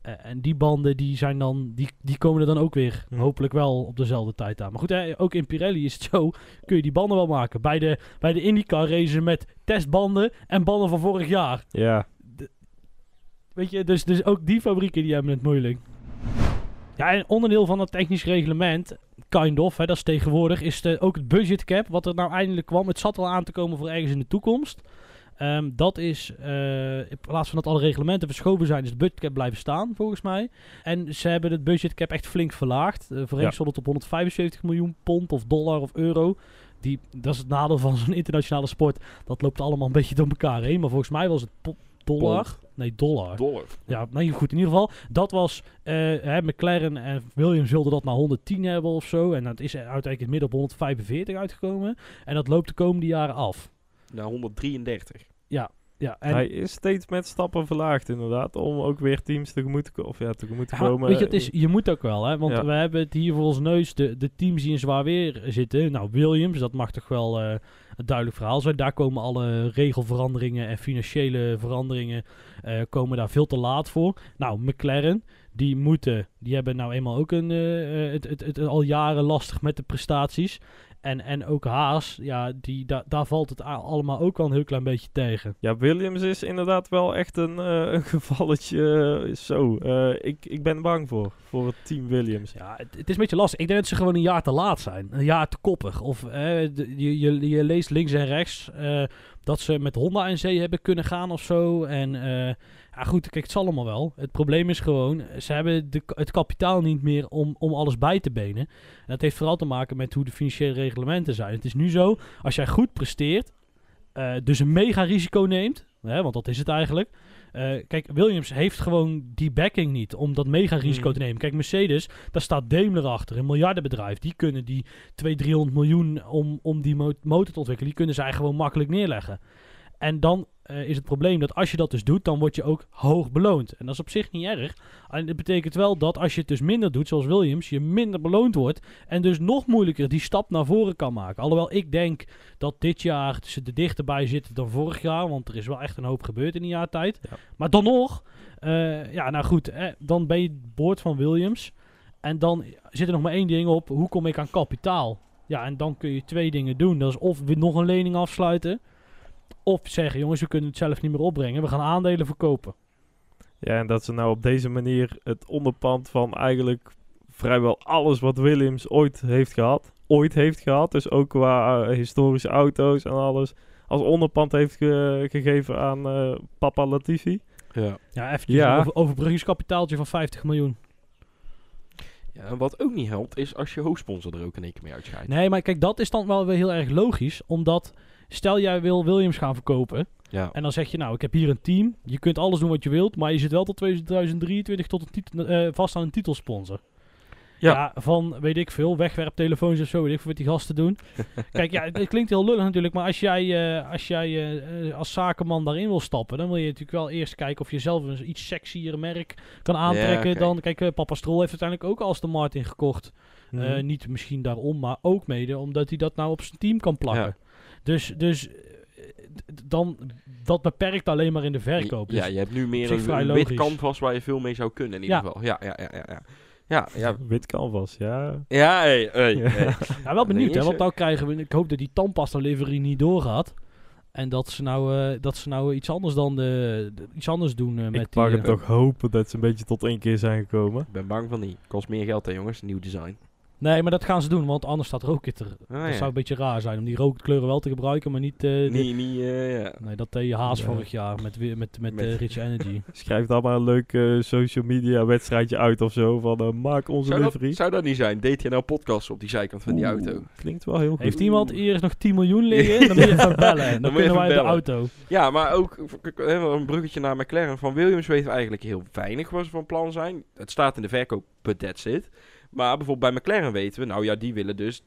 Eh, en die banden die zijn dan, die, die komen er dan ook weer Hm. hopelijk wel op dezelfde tijd aan. Maar goed, hè, ook in Pirelli is het zo, kun je die banden wel maken. Bij de, bij de IndyCar racen met testbanden en banden van vorig jaar. Ja, Weet je, dus, dus ook die fabrieken die hebben het moeilijk. Ja, en onderdeel van het technisch reglement, kind of, hè, dat is tegenwoordig, is de, ook het budget cap, wat er nou eindelijk kwam. Het zat al aan te komen voor ergens in de toekomst. Ehm, dat is, eh, in plaats van dat alle reglementen verschoven zijn, is het budget cap blijven staan, volgens mij. En ze hebben het budget cap echt flink verlaagd. Uh, voorheen Ja. stond het op 175 miljoen pond of dollar of euro. Die, dat is het nadeel van zo'n internationale sport. Dat loopt allemaal een beetje door elkaar heen. Maar volgens mij was het dollar. Pond. Nee, dollar. Dollar. Ja, nee, goed. In ieder geval, dat was... eh, hè, McLaren en Williams wilden dat naar 110 hebben of zo. En dat is uiteindelijk in het midden op 145 uitgekomen. En dat loopt de komende jaren af. Naar 133. Ja, en hij is steeds met stappen verlaagd inderdaad, om ook weer teams tegemoet te, of ja, tegemoet te Ja, komen. weet je, het is, je moet ook wel, hè? Want Ja. we hebben het hier voor ons neus, de, de teams die in zwaar weer zitten. Nou, Williams, dat mag toch wel eh, een duidelijk verhaal zijn. Daar komen alle regelveranderingen en financiële veranderingen eh, komen daar veel te laat voor. Nou, McLaren, die moeten, die hebben nou eenmaal ook een, het, het, het, al jaren lastig met de prestaties. En, en ook Haas, ja, die, da, daar valt het allemaal ook wel een heel klein beetje tegen. Ja, Williams is inderdaad wel echt een, eh, een (laughs) gevalletje. eh, zo, eh, ik, ik ben bang voor, voor het team Williams. Ja, het, het is een beetje lastig. Ik denk dat ze gewoon een jaar te laat zijn. Een jaar te koppig. Of je, je, je leest links en rechts dat ze met Honda en zee hebben kunnen gaan of zo. En eh, ja, goed, kijk, het zal allemaal wel. Het probleem is gewoon, ze hebben de, het kapitaal niet meer om, om alles bij te benen. En dat heeft vooral te maken met hoe de financiële reglementen zijn. Het is nu zo, als jij goed presteert eh, dus een mega risico neemt, hè, want dat is het eigenlijk. Eh, kijk, Williams heeft gewoon die backing niet om dat mega risico Hmm. te nemen. Kijk, Mercedes, daar staat Daimler achter, een miljardenbedrijf. Die kunnen die 200, 300 miljoen om, om die mo- motor te ontwikkelen, die kunnen zij gewoon makkelijk neerleggen. En dan eh, is het probleem dat als je dat dus doet, dan word je ook hoog beloond. En dat is op zich niet erg. En dat betekent wel dat als je het dus minder doet, zoals Williams, je minder beloond wordt. En dus nog moeilijker die stap naar voren kan maken. Alhoewel ik denk dat dit jaar ze er dichterbij zitten dan vorig jaar. Want er is wel echt een hoop gebeurd in een jaar tijd. Ja. Maar dan nog, eh, ja nou goed, eh, dan ben je boord van Williams. En dan zit er nog maar één ding op. Hoe kom ik aan kapitaal? Ja, en dan kun je twee dingen doen. Dat is of weer nog een lening afsluiten. Of zeggen, jongens, we kunnen het zelf niet meer opbrengen. We gaan aandelen verkopen. Ja, en dat ze nou op deze manier het onderpand van eigenlijk vrijwel alles wat Williams ooit heeft gehad. Ooit heeft gehad, dus ook qua eh, historische auto's en alles. Als onderpand heeft ge- gegeven aan eh, Papa Latifi. Ja. Ja, eventjes Ja. een over, overbruggingskapitaaltje van 50 miljoen. ja. En wat ook niet helpt, is als je hoofdsponsor er ook in één keer mee uitscheidt. Nee, maar kijk, dat is dan wel weer heel erg logisch. Omdat, stel jij wil Williams gaan verkopen. Ja. En dan zeg je, nou, ik heb hier een team. Je kunt alles doen wat je wilt. Maar je zit wel tot 2023 tot een titel, eh, vast aan een titelsponsor. Ja. Ja. van, weet ik veel, wegwerptelefoons of zo. Weet ik veel wat die gasten doen. (laughs) Kijk, ja, het, het klinkt heel lullig natuurlijk. Maar als jij, eh, als, jij eh, als zakenman daarin wil stappen... dan wil je natuurlijk wel eerst kijken of je zelf een iets sexier merk kan aantrekken. Dan, kijk, Papa Stroll heeft uiteindelijk ook Aston Martin gekocht. Mhm. Niet misschien daarom, maar ook mede omdat hij dat nou op zijn team kan plakken. Ja. Dus, dus eh, dan, dat beperkt alleen maar in de verkoop. Ja, Dus- je hebt nu meer een, wit canvas waar je veel mee zou kunnen in ieder Ja. geval. Ja, ja, ja, ja. ja. Ja, ja, (laughs) Wit canvas, ja. ja, hey, hey, Ja. hey. (laughs) ja, wel benieuwd, hè, want nou krijgen we... Ik hoop dat die tandpasta livery niet doorgaat. En dat ze nou, eh, dat ze nou iets anders dan de, de- iets anders doen eh, met ik die... mag eh, het toch hopen dat ze een beetje tot één keer zijn gekomen. Ik ben bang van niet. Kost meer geld hè jongens, nieuw design. Nee, maar dat gaan ze doen, want anders staat rookhitter. Ah, dat ja. zou een beetje raar zijn om die rookkleuren wel te gebruiken, maar niet... eh, de- Niet, niet, eh, ja. Nee, dat deed je Haas Ja. vorig jaar met, weer- met, met, Met- eh, Rich Energy. (laughs) Schrijf dan maar een leuk eh, social media wedstrijdje uit of zo. Van eh, maak onze Zou livery. dat, zou dat niet zijn? DTNL podcast op die zijkant van die auto. Klinkt wel heel goed. Heeft iemand eerst nog 10 miljoen liggen? Dan moet je even bellen. (laughs) Dan, Dan je kunnen wij even de auto. Ja, maar ook een bruggetje naar McLaren. Van Williams weten we eigenlijk heel weinig wat ze van plan zijn. Het staat in de verkoop, but that's it. Maar bijvoorbeeld bij McLaren weten we, nou ja, die willen dus 30%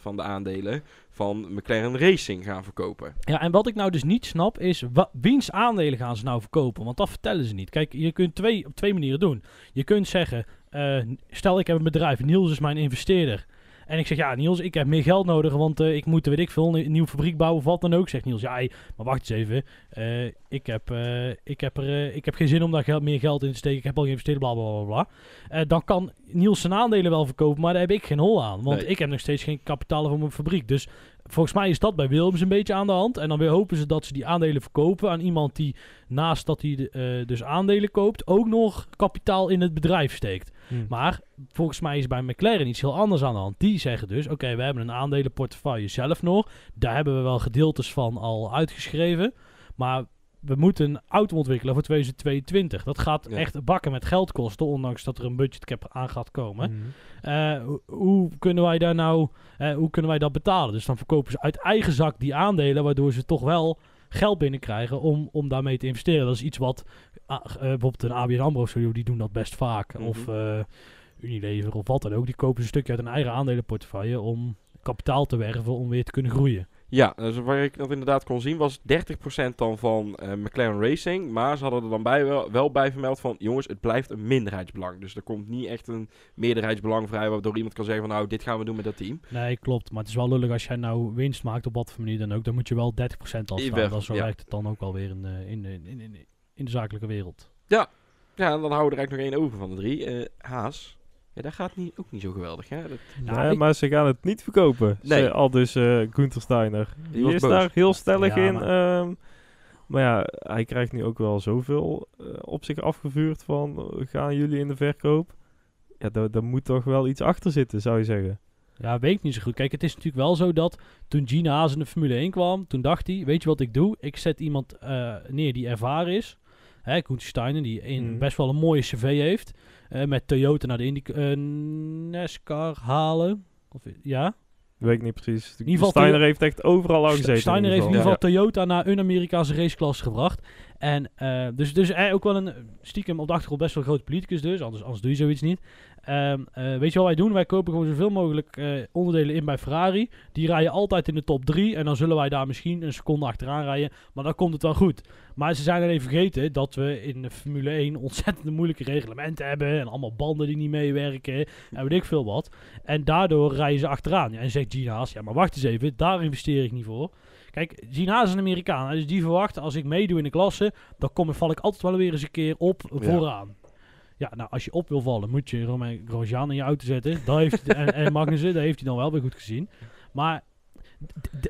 van de aandelen van McLaren Racing gaan verkopen. Ja, en wat ik nou dus niet snap is, wiens aandelen gaan ze nou verkopen? Want dat vertellen ze niet. Kijk, je kunt twee, op twee manieren doen. Je kunt zeggen, eh, stel ik heb een bedrijf, Niels is mijn investeerder. En ik zeg, ja Niels, ik heb meer geld nodig, want eh, ik moet, weet ik veel, een nieuwe fabriek bouwen of wat dan ook. Zegt Niels, ja, hey, maar wacht eens even. Eh, ik, heb, eh, ik, heb er, ik heb geen zin om daar geld, meer geld in te steken. Ik heb al geïnvesteerd, bla bla bla bla. Dan kan Niels zijn aandelen wel verkopen, maar daar heb ik geen hol aan. Want Nee. ik heb nog steeds geen kapitaal voor mijn fabriek. Dus volgens mij is dat bij Williams een beetje aan de hand. En dan weer hopen ze dat ze die aandelen verkopen aan iemand die naast dat hij eh, dus aandelen koopt, ook nog kapitaal in het bedrijf steekt. Hm. Maar volgens mij is bij McLaren iets heel anders aan de hand. Die zeggen dus, oké, we hebben een aandelenportefeuille zelf nog. Daar hebben we wel gedeeltes van al uitgeschreven. Maar we moeten een auto ontwikkelen voor 2022. Dat gaat Ja. echt bakken met geld kosten, ondanks dat er een budgetcap aan gaat komen. Mhm. Eh, ho- hoe kunnen wij daar nou, eh, hoe kunnen wij dat betalen? Dus dan verkopen ze uit eigen zak die aandelen, waardoor ze toch wel geld binnenkrijgen om, om daarmee te investeren. Dat is iets wat ah, eh, bijvoorbeeld een ABN AMRO studio, die doen dat best vaak. Mhm. Of Unilever of wat dan ook. Die kopen een stukje uit een eigen aandelenportefeuille om kapitaal te werven om weer te kunnen groeien. Ja, dus waar ik dat inderdaad kon zien was 30% dan van eh, McLaren Racing. Maar ze hadden er dan bij wel, wel bij vermeld van... jongens, het blijft een minderheidsbelang. Dus er komt niet echt een meerderheidsbelang vrij... waardoor iemand kan zeggen van nou, dit gaan we doen met dat team. Nee, klopt. Maar het is wel lullig als jij nou winst maakt op wat voor manier dan ook. Dan moet je wel 30% afstaan. Dat zo ja. werkt het dan ook alweer in, eh, in, in, in, in, in de zakelijke wereld. Ja, en dan houden we er eigenlijk nog één over van de drie. Eh, Haas. Ja, dat gaat niet, ook niet zo geweldig, hè? Dat, Nou, nee, ik- maar ze gaan het niet verkopen. Nee. Al dus eh Gunther Steiner. Die Die, was is boos. daar heel stellig Ja, in. maar- ehm, maar ja, hij krijgt nu ook wel zoveel eh, op zich afgevuurd van... gaan jullie in de verkoop? Ja, daar, daar moet toch wel iets achter zitten, zou je zeggen. Ja, weet ik niet zo goed. Kijk, het is natuurlijk wel zo dat toen Gina Haas in de Formule 1 kwam, toen dacht hij, weet je wat ik doe? Ik zet iemand eh, neer die ervaren is. Hè, Koen Steiner, die een, Mhm. best wel een mooie cv heeft. Eh, met Toyota naar de Indy eh, NASCAR halen. Of, ja? Weet ik niet precies. ieder geval Steiner heeft echt overal al gezeten. Steiner heeft in ieder geval. geval Toyota naar een Amerikaanse raceklasse gebracht. En eh, dus, dus hij ook wel een stiekem op de achtergrond best wel grote politicus dus. Anders, anders doe je zoiets niet. Ehm, eh, weet je wat wij doen? Wij kopen gewoon zoveel mogelijk eh, onderdelen in bij Ferrari. Die rijden altijd in de top 3. En dan zullen wij daar misschien een seconde achteraan rijden. Maar dan komt het wel goed. Maar ze zijn alleen vergeten dat we in de Formule 1 ontzettend moeilijke reglementen hebben. En allemaal banden die niet meewerken. En weet ik veel wat. En daardoor rijden ze achteraan. Ja, en zegt Haas, ja maar wacht eens even. Daar investeer ik niet voor. Kijk, Haas is een Amerikaan. Dus die verwacht als ik meedoe in de klasse. Dan kom, val ik altijd wel weer eens een keer op vooraan. Ja, nou, als je op wil vallen, moet je Romain Grosjean in je auto zetten. Dat heeft, en, en Magnussen, dat heeft hij dan wel weer goed gezien. Maar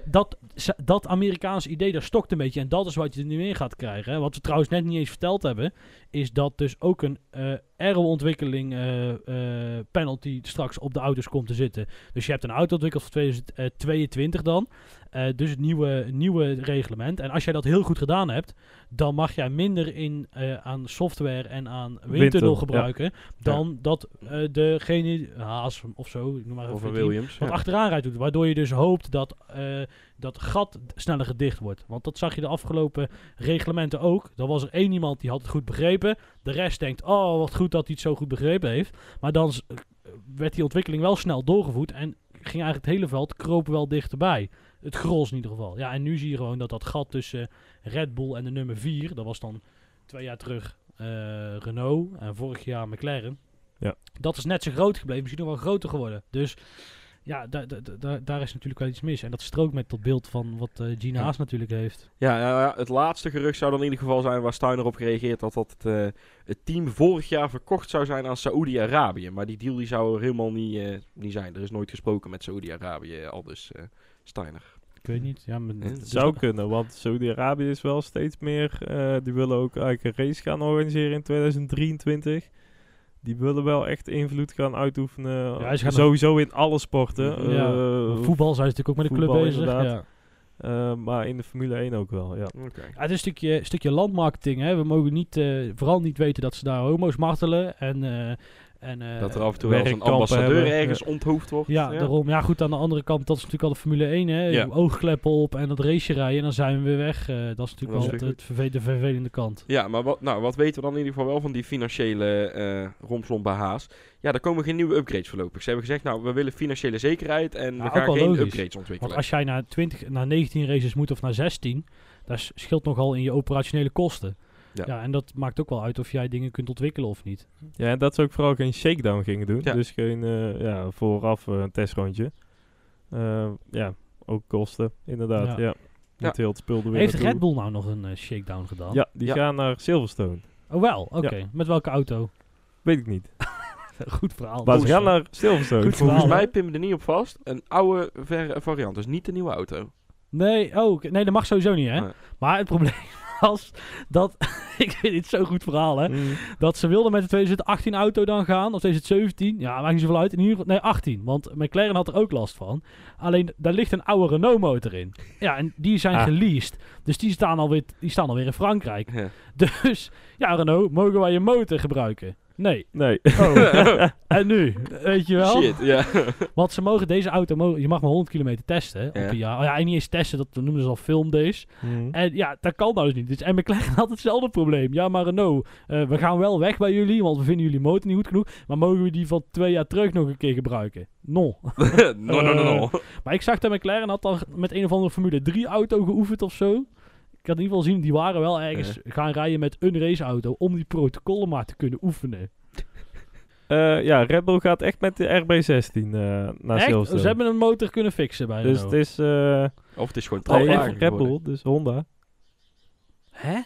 dat, dat Amerikaanse idee, dat stokt een beetje. En dat is wat je er nu in gaat krijgen. Hè. Wat we trouwens net niet eens verteld hebben, is dat dus ook een eh aero-ontwikkeling eh, eh, penalty straks op de auto's komt te zitten. Dus je hebt een auto ontwikkeld voor 2022 dan. Eh, dus het nieuwe, nieuwe reglement. En als jij dat heel goed gedaan hebt, dan mag jij minder in, aan software en aan windtunnel gebruiken dan dat degene, Haas of zo, ik noem maar even Of Williams. wat ja. achteraan rijdt doet. Waardoor je dus hoopt dat dat gat sneller gedicht wordt. Want dat zag je de afgelopen reglementen ook. Er was er één iemand die had het goed begrepen. De rest denkt, oh wat goed dat hij het zo goed begrepen heeft. Maar dan eh, werd die ontwikkeling wel snel doorgevoerd. En ging eigenlijk het hele veld kropen wel dichterbij. Het gros in ieder geval. Ja, en nu zie je gewoon dat dat gat tussen Red Bull en de nummer 4, dat was dan twee jaar terug eh, Renault en vorig jaar McLaren. Ja. Dat is net zo groot gebleven, misschien nog wel groter geworden. Dus ja, da- da- da- da- daar is natuurlijk wel iets mis. En dat strookt met dat beeld van wat eh Gina Ja. Haas natuurlijk heeft. Ja, ja, het laatste gerucht zou dan in ieder geval zijn waar Steiner op gereageerd had dat het, eh, het team vorig jaar verkocht zou zijn aan Saoedi-Arabië. Maar die deal die zou er helemaal niet, eh, niet zijn. Er is nooit gesproken met Saoedi-Arabië, al dus eh, Steiner. Ik weet niet. Ja, maar, Ja, dus Het zou kunnen, want Saudi-Arabië is wel steeds meer. eh, die willen ook eigenlijk een race gaan organiseren in 2023. Die willen wel echt invloed gaan uitoefenen. Ja, ze gaan sowieso in alle sporten. Ja, eh, voetbal zijn ze natuurlijk ook met de club bezig. inderdaad. Ja. eh, maar in de Formule 1 ook wel, ja. Het is een stukje, stukje landmarketing. Hè. We mogen niet, eh, vooral niet weten dat ze daar homo's martelen. En, eh, en, eh, Dat er af en toe wel eens een ambassadeur hebben, ergens onthoofd wordt. Ja, daarom. Ja, goed, aan de andere kant, dat is natuurlijk al de Formule 1, hè. Ja. Oogkleppen op en dat race rijden en dan zijn we weer weg. Eh, dat is natuurlijk wel weer het, de vervelende kant. Ja, maar wat, nou, wat weten we dan in ieder geval wel van die financiële eh romslomp bij Haas? Ja, er komen geen nieuwe upgrades voorlopig. Ze hebben gezegd, nou, we willen financiële zekerheid en Ja, we gaan geen logisch. upgrades Want ontwikkelen. als jij naar, 20, naar 19 races moet of naar 16, dat scheelt nogal in je operationele kosten. Ja. Ja. en dat maakt ook wel uit of jij dingen kunt ontwikkelen of niet. Ja, en dat ze ook vooral geen shakedown gingen doen. Ja. Dus geen eh, ja, vooraf eh, een testrondje. Eh, ja, ook kosten, inderdaad. Ja. Ja. Met heel het spul er weer Heeft. Red Bull nou nog een shakedown gedaan? Ja, die Ja. gaan naar Silverstone. Oh wel, oké. Met welke auto? Weet ik niet. (laughs) Goed verhaal. Maar ze gaan naar Silverstone. Goed Volgens mij me er niet op vast. Een oude ver- variant, dus niet de nieuwe auto. Nee, oh, nee, dat mag sowieso niet, hè? Nee. Maar het probleem was dat... (laughs) ik vind dit zo'n goed verhaal, hè? Mm. Dat ze wilden met de 2018 auto dan gaan, of 2017. Ja, maakt niet zoveel uit. In ieder geval, nee, 18. Want McLaren had er ook last van. Alleen, daar ligt een oude Renault motor in. Ja, en die zijn Ah. geleased. Dus die staan, alweer, die staan alweer in Frankrijk. Ja. (laughs) Dus, ja Renault, mogen wij je motor gebruiken? Nee. Nee. Oh. (laughs) en nu? Weet je wel? Shit, ja. (laughs) Want ze mogen deze auto, mogen, je mag maar 100 kilometer testen hè, op Ja. een jaar. Oh ja, en niet eens testen, dat noemen ze al filmdays. Mm. En ja, dat kan nou dus niet. Dus, en McLaren (laughs) had hetzelfde probleem. Ja, maar Renault, eh, we gaan wel weg bij jullie, want we vinden jullie motor niet goed genoeg. Maar mogen we die van twee jaar terug nog een keer gebruiken? Non. no, no, no, no. maar ik zag dat McLaren had dan met een of andere Formule 3 auto geoefend of zo. Ik had in ieder geval zien, die waren wel ergens gaan rijden met een raceauto om die protocollen maar te kunnen oefenen. Eh, ja, Red Bull gaat echt met de RB16 eh naar Echt? Silverstone. Ze hebben een motor kunnen fixen bij dus het is eh Of het is gewoon trouwwagen Red geworden. Bull, dus Honda. Hè?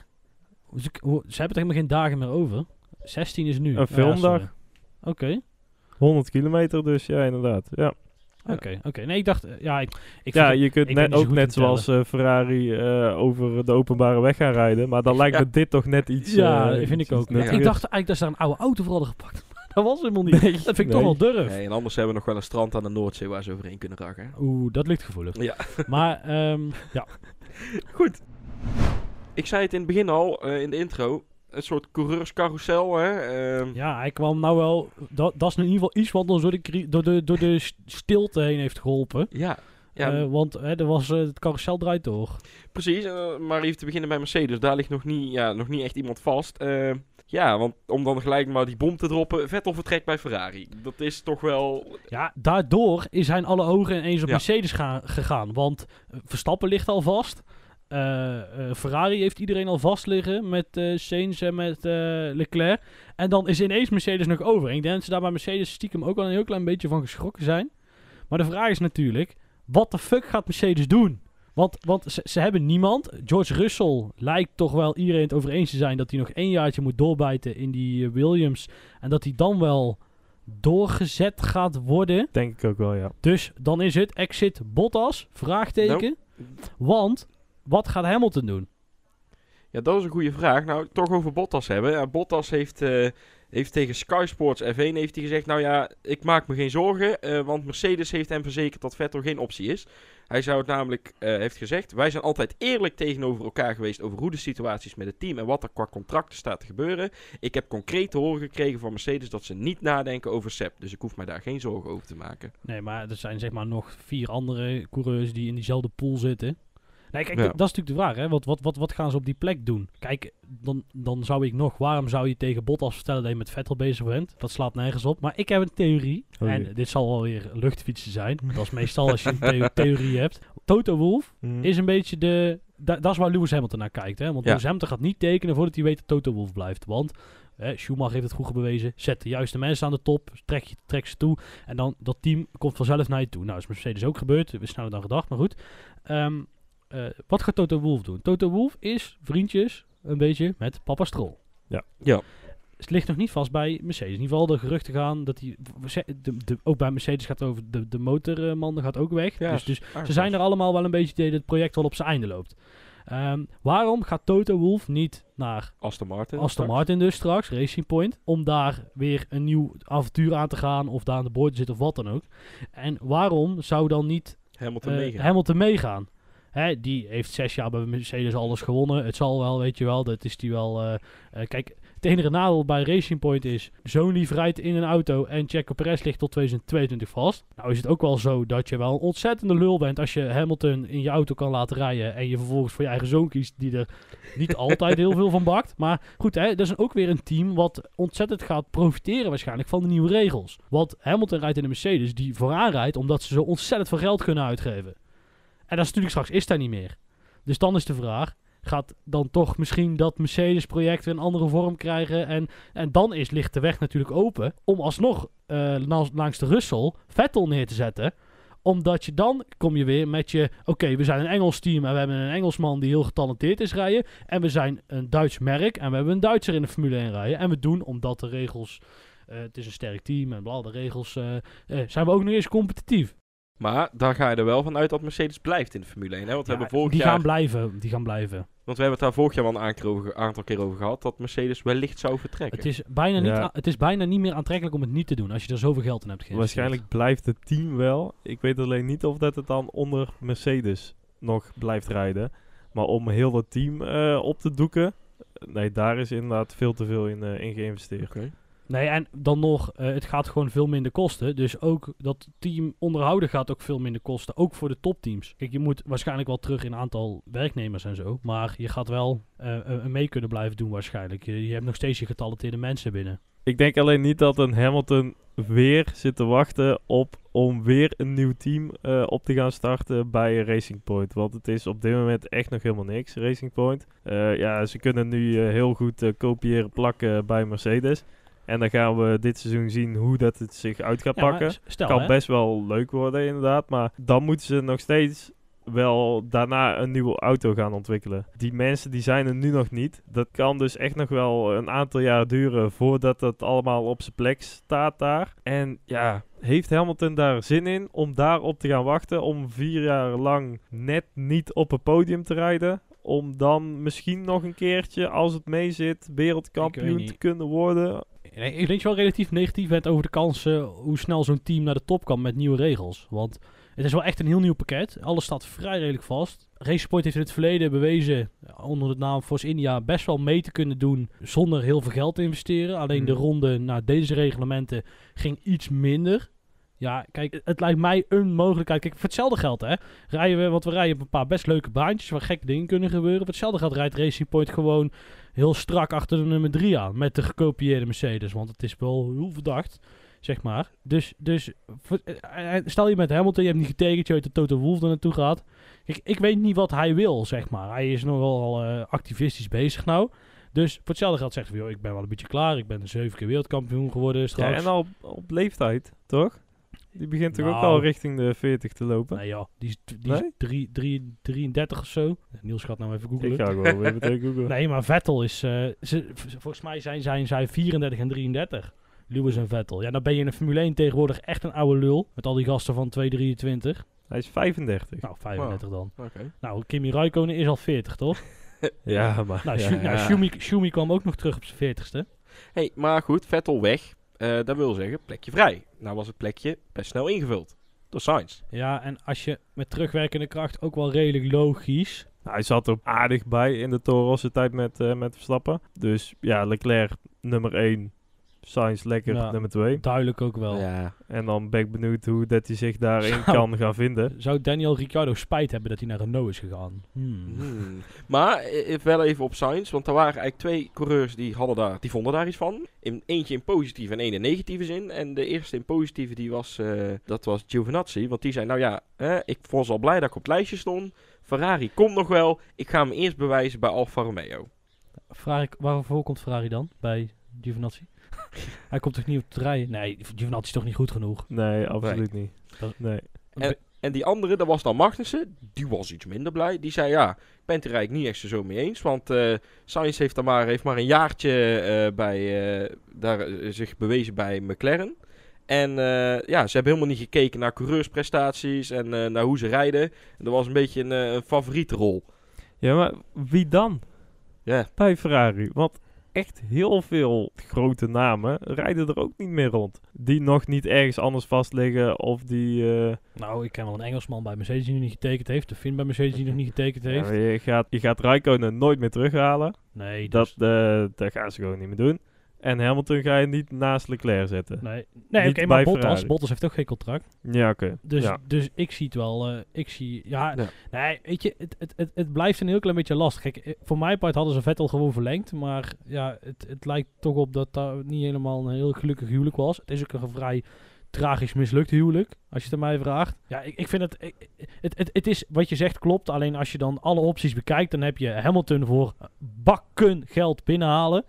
Ze, hoe- ze hebben er helemaal geen dagen meer over. 16 is nu. Een ja, filmdag. Oké, 100 kilometer, dus ja, inderdaad. Ja, oké, oké. Nee, ik dacht, eh, ja, ik, ik ja je kunt ik net, ook net zoals eh, Ferrari eh, over de openbare weg gaan rijden. Maar dan (laughs) lijkt Ja. me dit toch net iets... ja, dat vind iets ik ook. nuttiger. Ik dacht eigenlijk dat ze daar een oude auto voor hadden gepakt. (laughs) dat was helemaal niet. Nee, dat vind ik nee. toch wel durf. Nee, en anders hebben we nog wel een strand aan de Noordzee waar ze overheen kunnen raken. Oeh, dat ligt gevoelig. Ja. (laughs) Maar, ehm, ja. Goed. Ik zei het in het begin al, eh, in de intro. Een soort coureurscarousel. Hè? Ehm, Ja, hij kwam nou wel... Dat, dat is in ieder geval iets wat ons door de, door de, door de stilte heen heeft geholpen. ja, ja Eh, want hè, er was, eh, het carousel draait door. precies. eh, maar even te beginnen bij Mercedes. Daar ligt nog niet, ja, nog niet echt iemand vast. Eh, ja, want om dan gelijk maar die bom te droppen. Vettel vertrekt bij Ferrari. Dat is toch wel... Ja, daardoor zijn alle ogen ineens op Ja. Mercedes gaan, gegaan. Want Verstappen ligt al vast. Eh, eh, Ferrari heeft iedereen al vast liggen met eh Sainz en met Leclerc. En dan is ineens Mercedes nog over. En ik denk dat ze daar bij Mercedes stiekem ook al een heel klein beetje van geschrokken zijn. Maar de vraag is natuurlijk, wat de fuck gaat Mercedes doen? Want, want ze, ze hebben niemand. George Russell lijkt toch wel iedereen het over eens te zijn dat hij nog één jaartje moet doorbijten in die Williams. En dat hij dan wel doorgezet gaat worden. Denk ik ook wel, ja. Dus dan is het exit Bottas? Vraagteken. Want wat gaat Hamilton doen? Ja, dat is een goede vraag. Nou, toch over Bottas hebben. Ja, Bottas heeft, eh, heeft tegen Sky Sports F1 heeft hij gezegd... Nou ja, ik maak me geen zorgen. eh, want Mercedes heeft hem verzekerd dat Vettel geen optie is. Hij zou het namelijk, eh, heeft gezegd... Wij zijn altijd eerlijk tegenover elkaar geweest... over hoe de situaties met het team... en wat er qua contracten staat te gebeuren. Ik heb concreet te horen gekregen van Mercedes... dat ze niet nadenken over Seb. Dus ik hoef mij daar geen zorgen over te maken. Nee, maar er zijn zeg maar nog vier andere coureurs die in diezelfde pool zitten. Nee, kijk, Ja. dat is natuurlijk de vraag. Hè? Wat, wat, wat, wat gaan ze op die plek doen? Kijk, dan, dan zou ik nog... Waarom zou je tegen Bottas vertellen dat je met Vettel bezig bent? Dat slaat nergens op. Maar ik heb een theorie. Oh en dit zal wel weer luchtfietsen zijn. (laughs) Dat is meestal als je een theo- theorie hebt. Toto Wolff Mhm. is een beetje de... da- dat is waar Lewis Hamilton naar kijkt. Hè? Want Ja. Lewis Hamilton gaat niet tekenen voordat hij weet dat Toto Wolff blijft. Want Schumacher heeft het vroeger bewezen. Zet de juiste mensen aan de top. Trek, je, trek ze toe. En dan dat team komt vanzelf naar je toe. Nou, is Mercedes ook gebeurd. We sneller dan gedacht, maar goed. Ehm, eh, wat gaat Toto Wolff doen? Toto Wolff is vriendjes een beetje met papa Stroll. Ja. Ja. Het ligt nog niet vast bij Mercedes. In ieder geval de geruchten gaan dat hij... De, de, ook bij Mercedes gaat het over de, de motorman gaat ook weg. Ja, dus, dus ze zijn er allemaal wel een beetje dat het project wel op zijn einde loopt. Ehm, waarom gaat Toto Wolff niet naar Aston Martin. Aston straks. Martin dus straks, Racing Point, om daar weer een nieuw avontuur aan te gaan of daar aan de boord te zitten of wat dan ook. En waarom zou dan niet Hamilton eh, meegaan. Hamilton meegaan? Hè, die heeft zes jaar bij Mercedes alles gewonnen. Het zal wel, weet je wel, dat is die wel... eh, eh, kijk, het enige nadeel bij Racing Point is... Zo'n lief rijdt in een auto en Checo Perez ligt tot 2022 vast. Nou is het ook wel zo dat je wel een ontzettende lul bent... als je Hamilton in je auto kan laten rijden... en je vervolgens voor je eigen zoon kiest... die er niet (laughs) altijd heel veel van bakt. Maar goed, hè, dat is ook weer een team... wat ontzettend gaat profiteren waarschijnlijk van de nieuwe regels. Want Hamilton rijdt in een Mercedes die vooraan rijdt... omdat ze zo ontzettend veel geld kunnen uitgeven. En dat is natuurlijk straks is daar niet meer. Dus dan is de vraag, gaat dan toch misschien dat Mercedes-project een andere vorm krijgen? En, en dan is, ligt de weg natuurlijk open om alsnog eh, langs, de Russell Vettel neer te zetten. Omdat je dan kom je weer met je, oké, we zijn een Engels team en we hebben een Engelsman die heel getalenteerd is rijden. En we zijn een Duits merk en we hebben een Duitser in de Formule 1 rijden. En we doen, omdat de regels, eh, het is een sterk team en bla, de regels, eh, zijn we ook nog eens competitief. Maar daar ga je er wel van uit dat Mercedes blijft in de Formule 1. Hè? Want we Ja, hebben vorig die jaar... gaan blijven, die gaan blijven. Want we hebben het daar vorig jaar wel een aantal keer over, gehad. Dat Mercedes wellicht zou vertrekken. Het is, bijna niet, Ja. het is bijna niet meer aantrekkelijk om het niet te doen als je er zoveel geld in hebt geïnvesteerd. Waarschijnlijk blijft het team wel. Ik weet alleen niet of dat het dan onder Mercedes nog blijft rijden. Maar om heel het team eh, op te doeken, nee, daar is inderdaad veel te veel in, eh, in geïnvesteerd. Oké. Nee, en dan nog, eh, het gaat gewoon veel minder kosten. Dus ook dat team onderhouden gaat ook veel minder kosten. Ook voor de topteams. Kijk, je moet waarschijnlijk wel terug in aantal werknemers en zo. Maar je gaat wel eh, mee kunnen blijven doen waarschijnlijk. Je, hebt nog steeds je getalenteerde mensen binnen. Ik denk alleen niet dat een Hamilton weer zit te wachten op om weer een nieuw team eh, op te gaan starten bij Racing Point. Want het is op dit moment echt nog helemaal niks, Racing Point. Ja, ze kunnen nu heel goed kopiëren plakken bij Mercedes. En dan gaan we dit seizoen zien hoe dat het zich uit gaat Ja, pakken. stel, kan hè, best wel leuk worden inderdaad, maar dan moeten ze nog steeds wel daarna een nieuwe auto gaan ontwikkelen. Die mensen die zijn er nu nog niet. Dat kan dus echt nog wel een aantal jaar duren voordat het allemaal op zijn plek staat daar. En ja, heeft Hamilton daar zin in om daarop te gaan wachten om vier jaar lang net niet op een podium te rijden? Om dan misschien nog een keertje, als het meezit, wereldkampioen te kunnen worden. Ik denk dat je wel relatief negatief bent over de kansen hoe snel zo'n team naar de top kan met nieuwe regels. Want het is wel echt een heel nieuw pakket. Alles staat vrij redelijk vast. Race Point heeft in het verleden bewezen, eh, onder de naam Force India, best wel mee te kunnen doen zonder heel veel geld te investeren. Alleen de Mhm. ronde naar deze reglementen ging iets minder. Ja, kijk, het lijkt mij een mogelijkheid. Kijk, voor hetzelfde geld, hè. Rijden we, want we rijden op een paar best leuke baantjes waar gekke dingen kunnen gebeuren. Voor hetzelfde geld rijdt Racing Point gewoon heel strak achter de nummer 3 aan. Met de gekopieerde Mercedes. Want het is wel heel verdacht, zeg maar. Dus, dus eh, eh, stel je met Hamilton, je hebt niet getekend, je weet dat Toto Wolff er naartoe gaat. Kijk, ik weet niet wat hij wil, zeg maar. Hij is nogal eh, activistisch bezig nou. Dus voor hetzelfde geld zegt hij, joh, ik ben wel een beetje klaar. Ik ben zeven keer wereldkampioen geworden Ja, straks. en al op leeftijd, toch? Die begint toch ook Nou. al richting de 40 te lopen? Nee joh, die is, die is Nee? drie, drie, 33 of zo. Niels gaat nou even googlen. Ik ga gewoon even (laughs) googlen. Nee, maar Vettel is... eh, ze, v- volgens mij zijn, zijn zij 34 en 33. Lewis en Vettel. Ja, dan ben je in de Formule 1 tegenwoordig echt een oude lul. Met al die gasten van 223. Hij is 35. Nou, 35 dan. Oké. Nou, Kimi Räikkönen is al 40, toch? (laughs) Ja, maar... Nou, ja, Schu- nou, ja. Schumi, Schumi kwam ook nog terug op zijn 40ste. Hey, maar goed, Vettel weg. Eh, dat wil zeggen, plekje vrij. Nou was het plekje best snel ingevuld. Door Sainz. Ja, en als je met terugwerkende kracht ook wel redelijk logisch... Hij zat er aardig bij in de Torosse tijd met, eh, met Verstappen. Dus ja, Leclerc nummer 1. Sainz lekker Ja. nummer 2. Duidelijk ook wel. Ja. En dan ben ik benieuwd hoe dat hij zich daarin kan gaan vinden. Zou Daniel Ricciardo spijt hebben dat hij naar Renault is gegaan? Hmm. Hmm. Maar eh, wel even op Sainz, want er waren eigenlijk twee coureurs die, hadden daar, die vonden daar iets van. In, eentje in positieve en één in negatieve zin. En de eerste in positieve, die was, eh, dat was Giovinazzi. Want die zei, nou ja, hè, ik was al blij dat ik op het lijstje stond. Ferrari komt nog wel. Ik ga me eerst bewijzen bij Alfa Romeo. Ferrari, waarvoor komt Ferrari dan? Bij Giovinazzi? Hij komt toch niet op het rijden? Nee, Giovinazzi is toch niet goed genoeg? Nee, absoluut niet. Nee. En die andere, dat was dan Magnussen. Die was iets minder blij. Die zei, ja, ik ben het er eigenlijk niet echt zo mee eens. Want eh Sainz heeft, er maar, heeft maar een jaartje eh, bij, eh, daar, zich bewezen bij McLaren. En eh, ja, ze hebben helemaal niet gekeken naar coureursprestaties en eh, naar hoe ze rijden. En dat was een beetje een, eh, een favoriete rol. Ja, maar wie dan Ja, bij Ferrari? Want echt heel veel grote namen rijden er ook niet meer rond. Die nog niet ergens anders vast liggen of die... eh, Nou, ik ken wel een Engelsman bij Mercedes die nog niet getekend heeft. De Finn bij Mercedes die nog niet getekend ja, heeft. maar je, gaat, je gaat Raikkonen nooit meer terughalen. Nee, Dat, eh, dat gaan ze gewoon niet meer doen. En Hamilton ga je niet naast Leclerc zetten. nee, nee oké, maar bij Bottas, Ferrari. Bottas heeft ook geen contract. Ja, oké. Dus, ja. dus ik zie het wel. eh, ik zie, ja, Ja. nee, weet je, het, het, het, het blijft een heel klein beetje lastig. Kijk, eh, voor mijn part hadden ze Vettel gewoon verlengd. Maar ja, het, het lijkt toch op dat dat niet helemaal een heel gelukkig huwelijk was. Het is ook een vrij tragisch mislukt huwelijk, als je het aan mij vraagt. Ja, ik, ik vind het, ik- het, het, het is, wat je zegt klopt. Alleen als je dan alle opties bekijkt, dan heb je Hamilton voor bakken geld binnenhalen.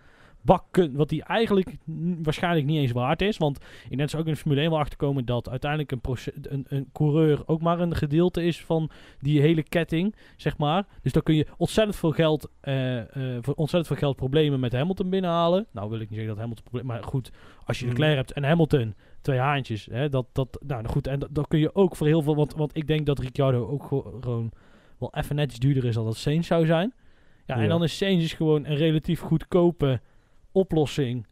Bakken, wat die eigenlijk waarschijnlijk niet eens waard is. Want ik net zo ook in de Formule 1 wel achterkomen dat uiteindelijk een, een, een coureur ook maar een gedeelte is van die hele ketting, zeg maar. Dus dan kun je ontzettend veel geld, eh, eh, voor ontzettend veel geld problemen met Hamilton binnenhalen. Nou wil ik niet zeggen dat Hamilton probleem, maar goed, als je Mhm. Leclerc hebt en Hamilton, twee haantjes, hè, dat, dat, nou goed, en dat, dat kun je ook voor heel veel, want, want ik denk dat Ricciardo ook gewo- gewoon wel even netjes duurder is dan dat Sainz zou zijn. Ja, en dan is Sainz is gewoon een relatief goedkope oplossing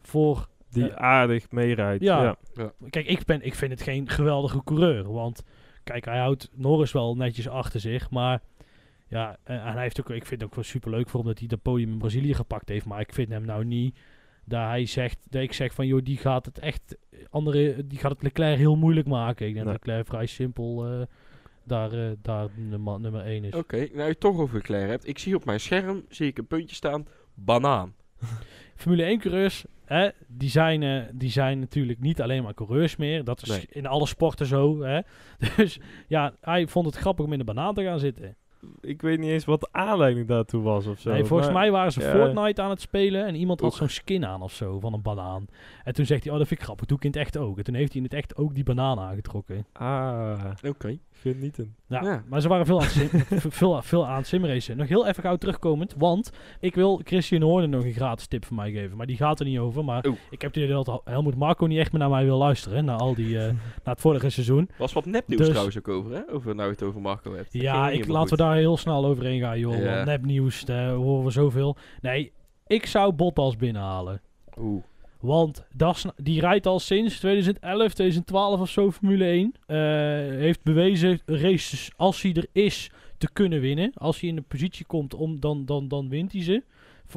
voor Die aardig meerijdt. ja. Ja. Kijk, ik, ben, ik vind het geen geweldige coureur. Want kijk, hij houdt Norris wel netjes achter zich. Maar ja, en, en hij heeft ook, ik vind het ook wel super leuk voor hem dat hij dat podium in Brazilië gepakt heeft. Maar ik vind hem nou niet dat hij zegt, dat ik zeg van joh, die gaat het echt, andere, die gaat het Leclerc heel moeilijk maken. Ik denk Nee. dat Leclerc vrij simpel eh, daar, eh, daar nummer, nummer 1 is. oké. Nou, je het toch over Leclerc hebt. Ik zie op mijn scherm, zie ik een puntje staan, banaan. Formule 1 coureurs, hè, die, zijn, eh, die zijn natuurlijk niet alleen maar coureurs meer. Dat is Nee. in alle sporten zo. Hè. (laughs) Dus ja, hij vond het grappig om in de banaan te gaan zitten. Ik weet niet eens wat de aanleiding daartoe was of zo. nee, volgens maar- mij waren ze ja. Fortnite aan het spelen en iemand had zo'n skin aan of zo van een banaan. En toen zegt hij, oh dat vind ik grappig, doe ik in het echt ook. En toen heeft hij in het echt ook die banaan aangetrokken. Ah, Oké. Genieten. Ja, Ja. maar ze waren veel aan het, sim, (laughs) veel, veel aan simracen. Nog heel even gauw terugkomend, want ik wil Christian Horner nog een gratis tip van mij geven. Maar die gaat er niet over. Maar Oeh. ik heb het idee dat Helmoet Marco niet echt meer naar mij wil luisteren. Na al die, eh, (laughs) na het vorige seizoen. Was wat nepnieuws Dus- trouwens ook over, hè? Over nou je het over Marco hebt. Ja, ik, laten we daar heel snel overheen gaan, joh. Nepnieuws, daar horen we zoveel. Nee, ik zou Bottas binnenhalen. Oeh. Want die rijdt al sinds 2011, 2012 of zo Formule 1. Eh, heeft bewezen, races als hij er is, te kunnen winnen. Als hij in de positie komt, om, dan, dan, dan wint hij ze.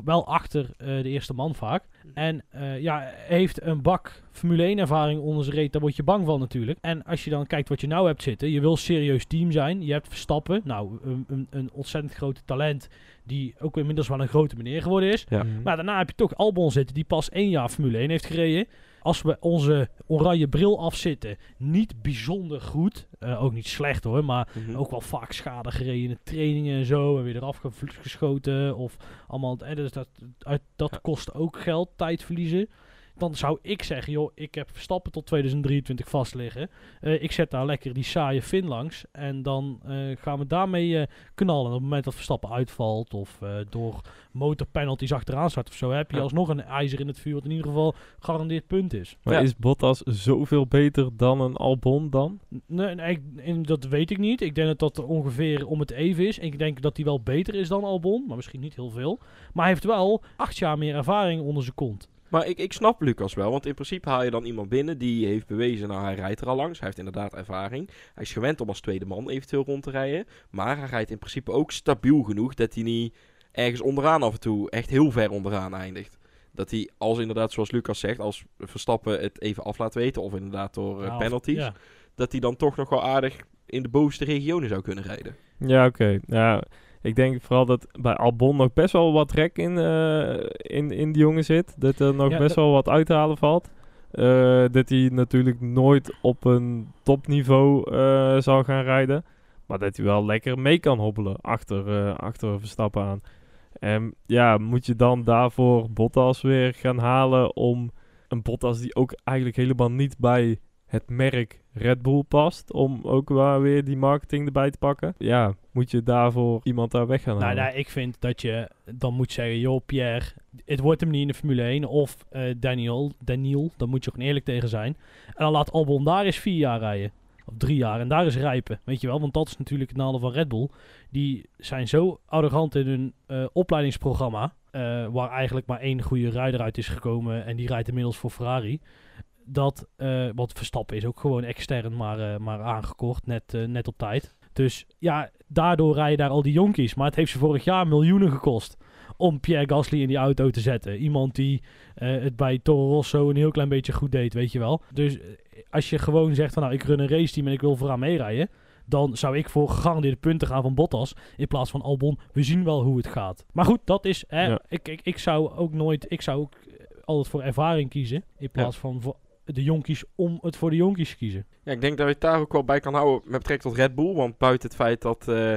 Wel achter eh, de eerste man vaak. En eh, ja, heeft een bak Formule 1 ervaring onder zijn reet. Daar word je bang van natuurlijk. En als je dan kijkt wat je nou hebt zitten. Je wil een serieus team zijn. Je hebt Verstappen. Nou, een, een, een ontzettend grote talent. Die ook inmiddels wel een grote meneer geworden is. Ja. Mhm. Maar daarna heb je toch Albon zitten. Die pas één jaar Formule 1 heeft gereden. Als we onze oranje bril afzitten. Niet bijzonder goed. Eh, ook niet slecht hoor. Maar Mhm. ook wel vaak schade gereden in de trainingen en zo. En weer eraf geschoten. Of allemaal. En dus dat, uit, dat Ja. kost ook geld, tijd verliezen. Dan zou ik zeggen, joh, ik heb Verstappen tot 2023 vast liggen. Eh, ik zet daar lekker die saaie Fin langs. En dan eh, gaan we daarmee eh, knallen. Op het moment dat Verstappen uitvalt. Of eh, door motorpenalties achteraan staat of zo. Heb je Ja. alsnog een ijzer in het vuur. Wat in ieder geval gegarandeerd punt is. Maar Ja. is Bottas zoveel beter dan een Albon dan? Nee, nee, ik- dat weet ik niet. Ik denk dat dat ongeveer om het even is. Ik denk dat hij wel beter is dan Albon, maar misschien niet heel veel. Maar hij heeft wel acht jaar meer ervaring onder zijn kont. Maar ik, ik snap Lucas wel, want in principe haal je dan iemand binnen die heeft bewezen, nou hij rijdt er al langs, hij heeft inderdaad ervaring. Hij is gewend om als tweede man eventueel rond te rijden, maar hij rijdt in principe ook stabiel genoeg dat hij niet ergens onderaan af en toe echt heel ver onderaan eindigt. Dat hij, als inderdaad zoals Lucas zegt, als Verstappen het even af laat weten, of inderdaad door eh, Ja, of- penalties, ja. dat hij dan toch nog wel aardig in de bovenste regionen zou kunnen rijden. Ja, oké. Ja, ik denk vooral dat bij Albon nog best wel wat rek in, eh, in, in die jongen zit. Dat er nog Ja, best wel wat uit te halen valt. Eh, dat hij natuurlijk nooit op een topniveau eh zal gaan rijden. Maar dat hij wel lekker mee kan hobbelen achter, eh, achter Verstappen aan. En ja, moet je dan daarvoor Bottas weer gaan halen om een Bottas die ook eigenlijk helemaal niet bij het merk Red Bull past. Om ook wel weer die marketing erbij te pakken. Ja, moet je daarvoor iemand daar weg gaan Nou, halen. nou, ik vind dat je dan moet zeggen, joh Pierre, het wordt hem niet in de Formule 1. Of eh, Daniel, Daniel, daar moet je gewoon eerlijk tegen zijn. En dan laat Albon daar eens vier jaar rijden. Of drie jaar. En daar is rijpen. Weet je wel, want dat is natuurlijk het nadeel van Red Bull. Die zijn zo arrogant in hun eh, opleidingsprogramma. eh, waar eigenlijk maar één goede rijder uit is gekomen. En die rijdt inmiddels voor Ferrari. Dat, want Verstappen is ook gewoon extern maar, maar aangekocht. Net, net op tijd. Dus ja, daardoor rijden daar al die jonkies. Maar het heeft ze vorig jaar miljoenen gekost om Pierre Gasly in die auto te zetten. Iemand die eh, het bij Toro Rosso een heel klein beetje goed deed, weet je wel. Dus eh, als je gewoon zegt van nou, ik run een race team en ik wil vooraan meerijden. Dan zou ik voor gegarandeerde punten gaan van Bottas. In plaats van Albon. We zien wel hoe het gaat. Maar goed, dat is. Hè, Ja. ik, ik, ik zou ook nooit. Ik zou ook eh, altijd voor ervaring kiezen. In plaats van voor de jonkies om het voor de jonkies te kiezen. Ja, ik denk dat je het daar ook wel bij kan houden met betrekking tot Red Bull. Want buiten het feit dat eh,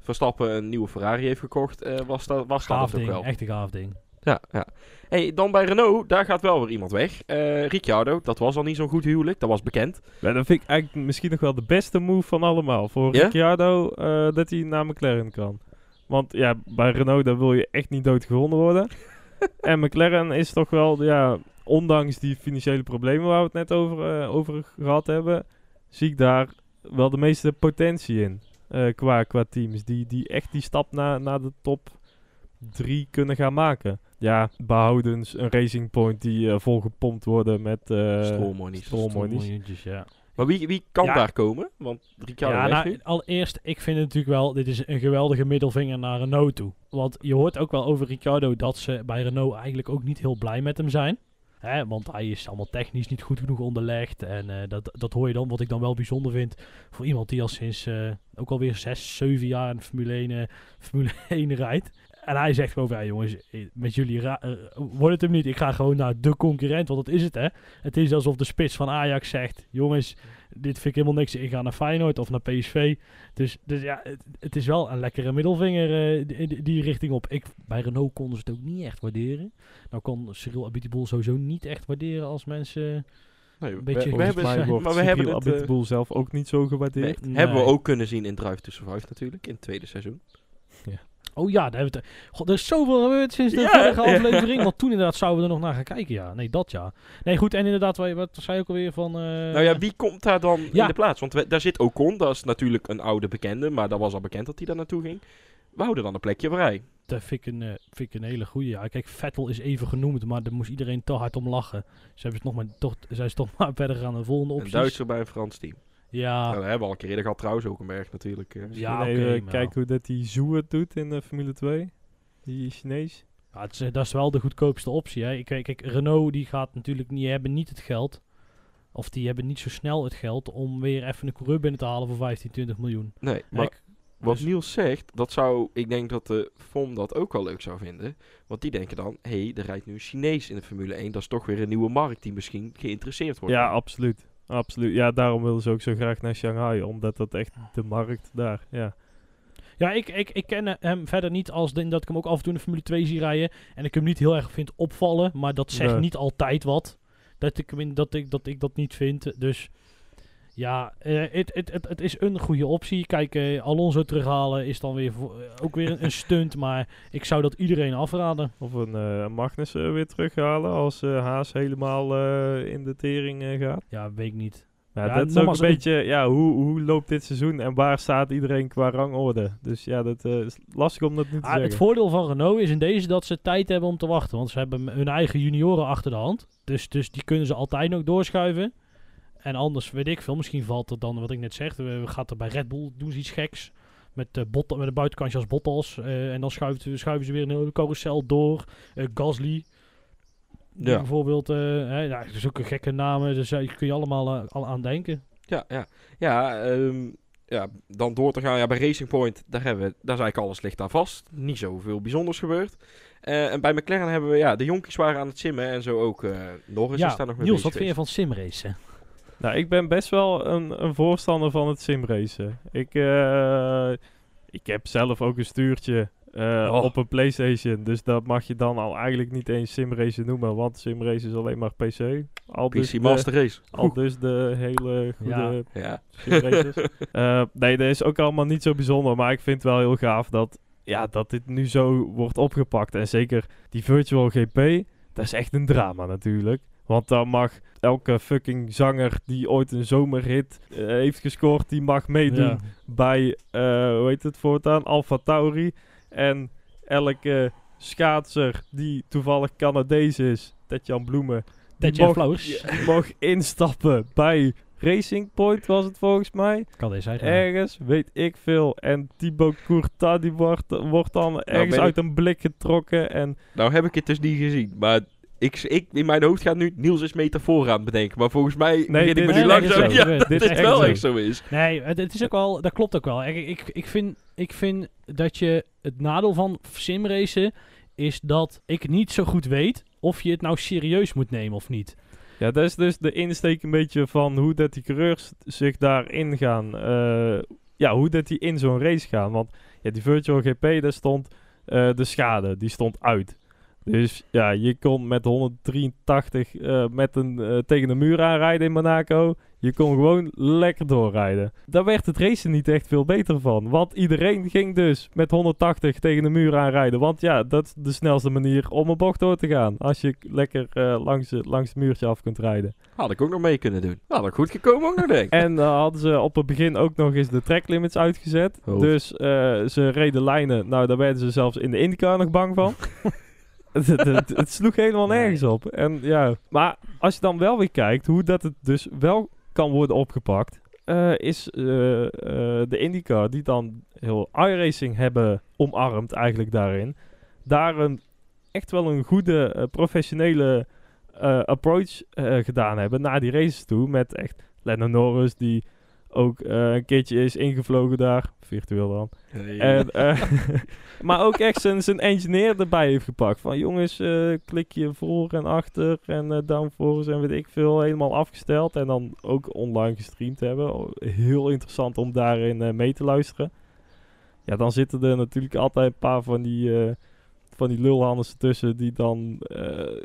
Verstappen een nieuwe Ferrari heeft gekocht, eh, was dat, was dat Gaaf ook ding. wel. Echt een gaaf ding. Ja, ja. Hey, dan bij Renault, daar gaat wel weer iemand weg. Eh Ricciardo, dat was al niet zo'n goed huwelijk, dat was bekend. Ja, dat vind ik eigenlijk misschien nog wel de beste move van allemaal. Voor Ja? Ricciardo, eh, dat hij naar McLaren kan. Want ja, bij Renault daar wil je echt niet doodgevonden worden. (laughs) en McLaren is toch wel, ja, ondanks die financiële problemen waar we het net over, eh, over gehad hebben, zie ik daar wel de meeste potentie in. eh, qua, qua teams die, die echt die stap naar, naar de top 3 kunnen gaan maken. Ja, behoudens een Racing Point die eh, volgepompt worden met uh. Miljoentjes, ja. Maar wie, wie kan Ja. daar komen? Want Ricciardo ja, nou, allereerst, ik vind het natuurlijk wel, dit is een geweldige middelvinger naar Renault toe. Want je hoort ook wel over Ricciardo dat ze bij Renault eigenlijk ook niet heel blij met hem zijn. Want hij is allemaal technisch niet goed genoeg onderlegd. En eh, dat, dat hoor je dan, wat ik dan wel bijzonder vind. Voor iemand die al sinds eh, ook alweer 6, 7 jaar in Formule 1, eh, Formule (laughs) 1 rijdt. En hij zegt gewoon, van, jongens, met jullie wordt het hem niet. Ik ga gewoon naar de concurrent, want dat is het hè. Het is alsof de spits van Ajax zegt, jongens, dit vind ik helemaal niks. Ik ga naar Feyenoord of naar PSV. Dus, dus ja, het, het is wel een lekkere middelvinger eh, die, richting op. Ik, bij Renault konden ze het ook niet echt waarderen. Nou kon Cyril Abiteboul sowieso niet echt waarderen als mensen... Nee, een beetje we, hebben, maar we hebben het, Cyril Abiteboul zelf ook niet zo gewaardeerd. nee, Nee. hebben we ook kunnen zien in Drive to Survive natuurlijk, in het tweede seizoen. Oh ja, daar hebben we het... God, er is zoveel gebeurd sinds de Ja, vorige (laughs) aflevering. Want toen inderdaad zouden we er nog naar gaan kijken, ja. Nee, dat ja. Nee, goed, en inderdaad, wat, wat zei je ook alweer van... eh, nou ja, wie komt daar dan ja. in de plaats? Want we- daar zit Ocon, dat is natuurlijk een oude bekende, maar dat was al bekend dat hij daar naartoe ging. We houden dan een plekje vrij. Dat vind ik een, eh, vind ik een hele goede. Ja, kijk, Vettel is even genoemd, maar daar moest iedereen te hard om lachen. Ze hebben het nog maar, toch, zijn ze toch (laughs) maar verder gaan naar de volgende Een opties. Duitser bij een Frans team. Ja, Nou, we hebben al een keer eerder gehad trouwens, ook een berg natuurlijk. eh. Ja, oké, kijken hoe dat die Zhou het doet in de Formule 2. Die Chinees. Ja, het is, eh, dat is wel de goedkoopste optie. Hè. Ik, kijk, kijk, Renault die gaat natuurlijk niet, hebben niet het geld. Of die hebben niet zo snel het geld om weer even een coureur binnen te halen voor 15, 20 miljoen. Nee, maar wat dus- Niels zegt, dat zou, ik denk dat de FOM dat ook wel leuk zou vinden. Want die denken dan, hé, hey, er rijdt nu een Chinees in de Formule 1. Dat is toch weer een nieuwe markt die misschien geïnteresseerd wordt. Ja, absoluut. Absoluut. Ja, daarom willen ze ook zo graag naar Shanghai. Omdat dat echt de markt daar, ja. Ja, ik, ik, ik ken hem verder niet als de- dat ik hem ook af en toe in de Formule 2 zie rijden. En ik hem niet heel erg vind opvallen. Maar dat zegt Nee. niet altijd wat. Dat ik, hem in- dat, ik, dat ik dat niet vind. Dus ja, eh, het het het het is een goede optie. Kijk, eh, Alonso terughalen is dan weer voor- eh, ook weer een, een stunt. (laughs) Maar ik zou dat iedereen afraden. Of een eh Magnus eh, weer terughalen als Haas helemaal in de tering gaat. Ja, weet ik niet. Ja, dat is ook een beetje, ja, hoe, hoe loopt dit seizoen en waar staat iedereen qua rangorde? Dus ja, dat is lastig om dat nu te Ah, het zeggen. voordeel van Renault is in deze dat ze tijd hebben om te wachten. Want ze hebben hun eigen junioren achter de hand. Dus, dus die kunnen ze altijd nog doorschuiven. En anders weet ik veel. Misschien valt het dan, wat ik net zeg. We gaat er bij Red Bull doen ze iets geks. Met, eh Bot- met een buitenkantje als Bottas. eh, en dan schuiven, ze- schuiven ze weer een hele carousel door. Eh, Gasly. Ja. Bijvoorbeeld. hè, ja, dat is ook een gekke namen. Dus daar kun je allemaal al aan denken. Ja, ja. Ja, ehm, ja, dan door te gaan. Ja, bij Racing Point, daar, hebben we, daar is eigenlijk alles ligt daar vast. Niet zoveel bijzonders gebeurd. En bij McLaren hebben we, ja, de jonkies waren aan het simmen en zo ook. Norris is daar nog mee Niels, wat vind je van simracen? Nou, ik ben best wel een, een voorstander van het simracen. Ik, eh, ik heb zelf ook een stuurtje eh, Oh. op een Playstation. Dus dat mag je dan al eigenlijk niet eens simracen noemen. Want simracen is alleen maar PC. Al dus, PC de, Master Race. al dus de hele goede Ja. Ja. simraces. (laughs) Eh, nee, dat is ook allemaal niet zo bijzonder. Maar ik vind het wel heel gaaf dat, ja, dat dit nu zo wordt opgepakt. En zeker die Virtual GP, dat is echt een drama natuurlijk. Want dan mag elke fucking zanger die ooit een zomerhit eh, heeft gescoord, die mag meedoen Ja. bij, eh, hoe heet het voortaan, Alpha Tauri. En elke schaatser die toevallig Canadees is, Tetjan Bloemen, die Flowers. die mocht instappen bij Racing Point, was het volgens mij. Kan deze uit. Ergens, weet ik veel. En Thibaut Courtois, die wordt, wordt dan ergens ben uit ik- een blik getrokken. En Nou heb ik het dus niet gezien, maar ik, ik, in mijn hoofd gaat nu Niels is metafoor aan het bedenken. Maar volgens mij ik dit me is nu langzaam ja, Dit dat dit echt wel zo. echt zo is. Nee, het, het is ook wel, dat klopt ook wel. Ik, ik, ik, vind, ik vind dat je het nadeel van simracen is dat ik niet zo goed weet of je het nou serieus moet nemen of niet. ja, dat is dus de insteek een beetje van hoe dat die coureurs zich daarin gaan. eh, ja, hoe dat die in zo'n race gaan. Want ja, die Virtual GP, daar stond eh, de schade, die stond uit. Dus ja, je kon met 183 eh, met een, eh, tegen de muur aanrijden in Monaco. Je kon gewoon lekker doorrijden. Daar werd het racen niet echt veel beter van. Want iedereen ging dus met 180 tegen de muur aanrijden. Want ja, dat is de snelste manier om een bocht door te gaan. Als je lekker eh, langs, het- langs het muurtje af kunt rijden. Had ik ook nog mee kunnen doen. Had ik goed gekomen ook nog denk ik. (laughs) En dan hadden ze op het begin ook nog eens de track limits uitgezet. Oh. Dus ze reden lijnen. Nou, daar werden ze zelfs in de IndyCar nog bang van. (laughs) (laughs) het, het, sloeg helemaal nergens op. En, ja. Maar als je dan wel weer kijkt hoe dat het dus wel kan worden opgepakt... eh, is eh, eh, de IndyCar, die dan heel iRacing hebben omarmd eigenlijk daarin... daar een, echt wel een goede, professionele approach gedaan hebben naar die races toe. Met echt Lennon Norris, die ook eh, een keertje is ingevlogen daar, virtueel dan. En, eh, (laughs) (laughs) maar ook echt zijn, zijn engineer erbij heeft gepakt. Van jongens, eh, klik je voor en achter en downforce en weet ik veel. Helemaal afgesteld en dan ook online gestreamd hebben. Oh, Heel interessant om daarin mee te luisteren. Ja, dan zitten er natuurlijk altijd een paar van die, van die lulhandels tussen die dan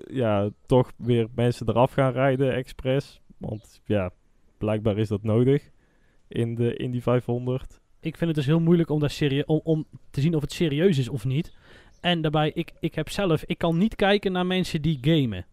ja, toch weer mensen eraf gaan rijden expres. Want ja, blijkbaar is dat nodig in de Indy 500. Ik vind het dus heel moeilijk om, daar serie om, om te zien of het serieus is of niet. En daarbij, ik, ik heb zelf, ik kan niet kijken naar mensen die gamen.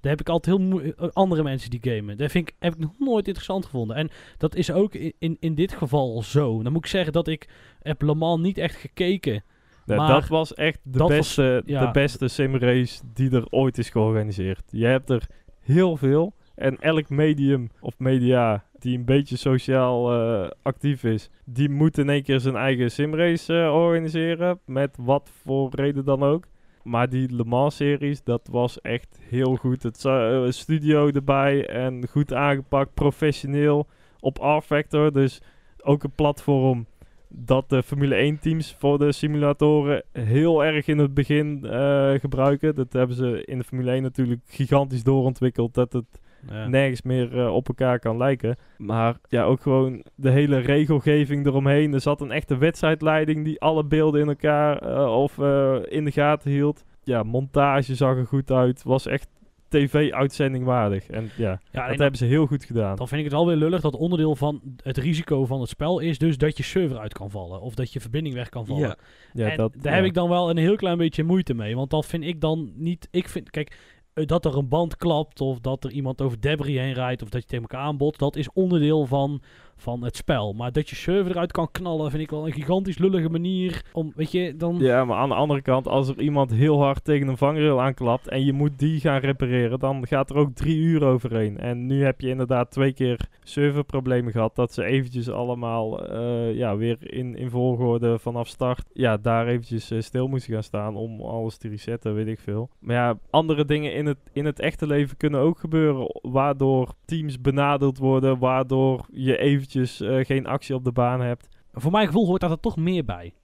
Daar heb ik altijd heel eh, andere mensen die gamen. Dat vind ik, heb ik nog nooit interessant gevonden. En dat is ook in, in, dit geval zo. Dan moet ik zeggen dat ik heb Le Mans niet echt gekeken. Ja, Maar dat was echt de was- beste, ja. de beste simrace die er ooit is georganiseerd. Je hebt er heel veel. En elk medium of media die een beetje sociaal eh, actief is, die moet in één keer zijn eigen simrace eh, organiseren. Met wat voor reden dan ook. Maar die Le Mans-series, dat was echt heel goed. Het eh, studio erbij en goed aangepakt, professioneel op R-Factor. Dus ook een platform dat de Formule 1-teams voor de simulatoren heel erg in het begin gebruiken. Dat hebben ze in de Formule 1 natuurlijk gigantisch doorontwikkeld. Dat het Ja. nergens meer eh, op elkaar kan lijken. Maar ja, ook gewoon de hele regelgeving eromheen. Er zat een echte wedstrijdleiding die alle beelden in elkaar eh, of eh, in de gaten hield. Ja, montage zag er goed uit. Was echt tv-uitzending waardig. En ja, Ja, dat hebben ze heel goed gedaan. Dan vind ik het wel weer lullig dat onderdeel van het risico van het spel is dus dat je server uit kan vallen. Of dat je verbinding weg kan vallen. Ja. Ja, en dat, daar ja. heb ik dan wel een heel klein beetje moeite mee. Want dat vind ik dan niet... Ik vind, kijk, dat er een band klapt of dat er iemand over debris heen rijdt of dat je tegen elkaar aanbot, dat is onderdeel van, van het spel. Maar dat je server eruit kan knallen, vind ik wel een gigantisch lullige manier om, weet je, dan... Ja, maar aan de andere kant, als er iemand heel hard tegen een vangrail aanklapt en je moet die gaan repareren, dan gaat er ook drie uur overheen. En nu heb je inderdaad twee keer serverproblemen gehad, dat ze eventjes allemaal eh, ja, weer in, in volgorde vanaf start, ja, daar eventjes eh, stil moesten gaan staan om alles te resetten, weet ik veel. Maar ja, andere dingen in het, in het echte leven kunnen ook gebeuren, waardoor teams benadeeld worden, waardoor je eventjes eh, geen actie op de baan hebt. Voor mijn gevoel hoort daar er toch meer bij.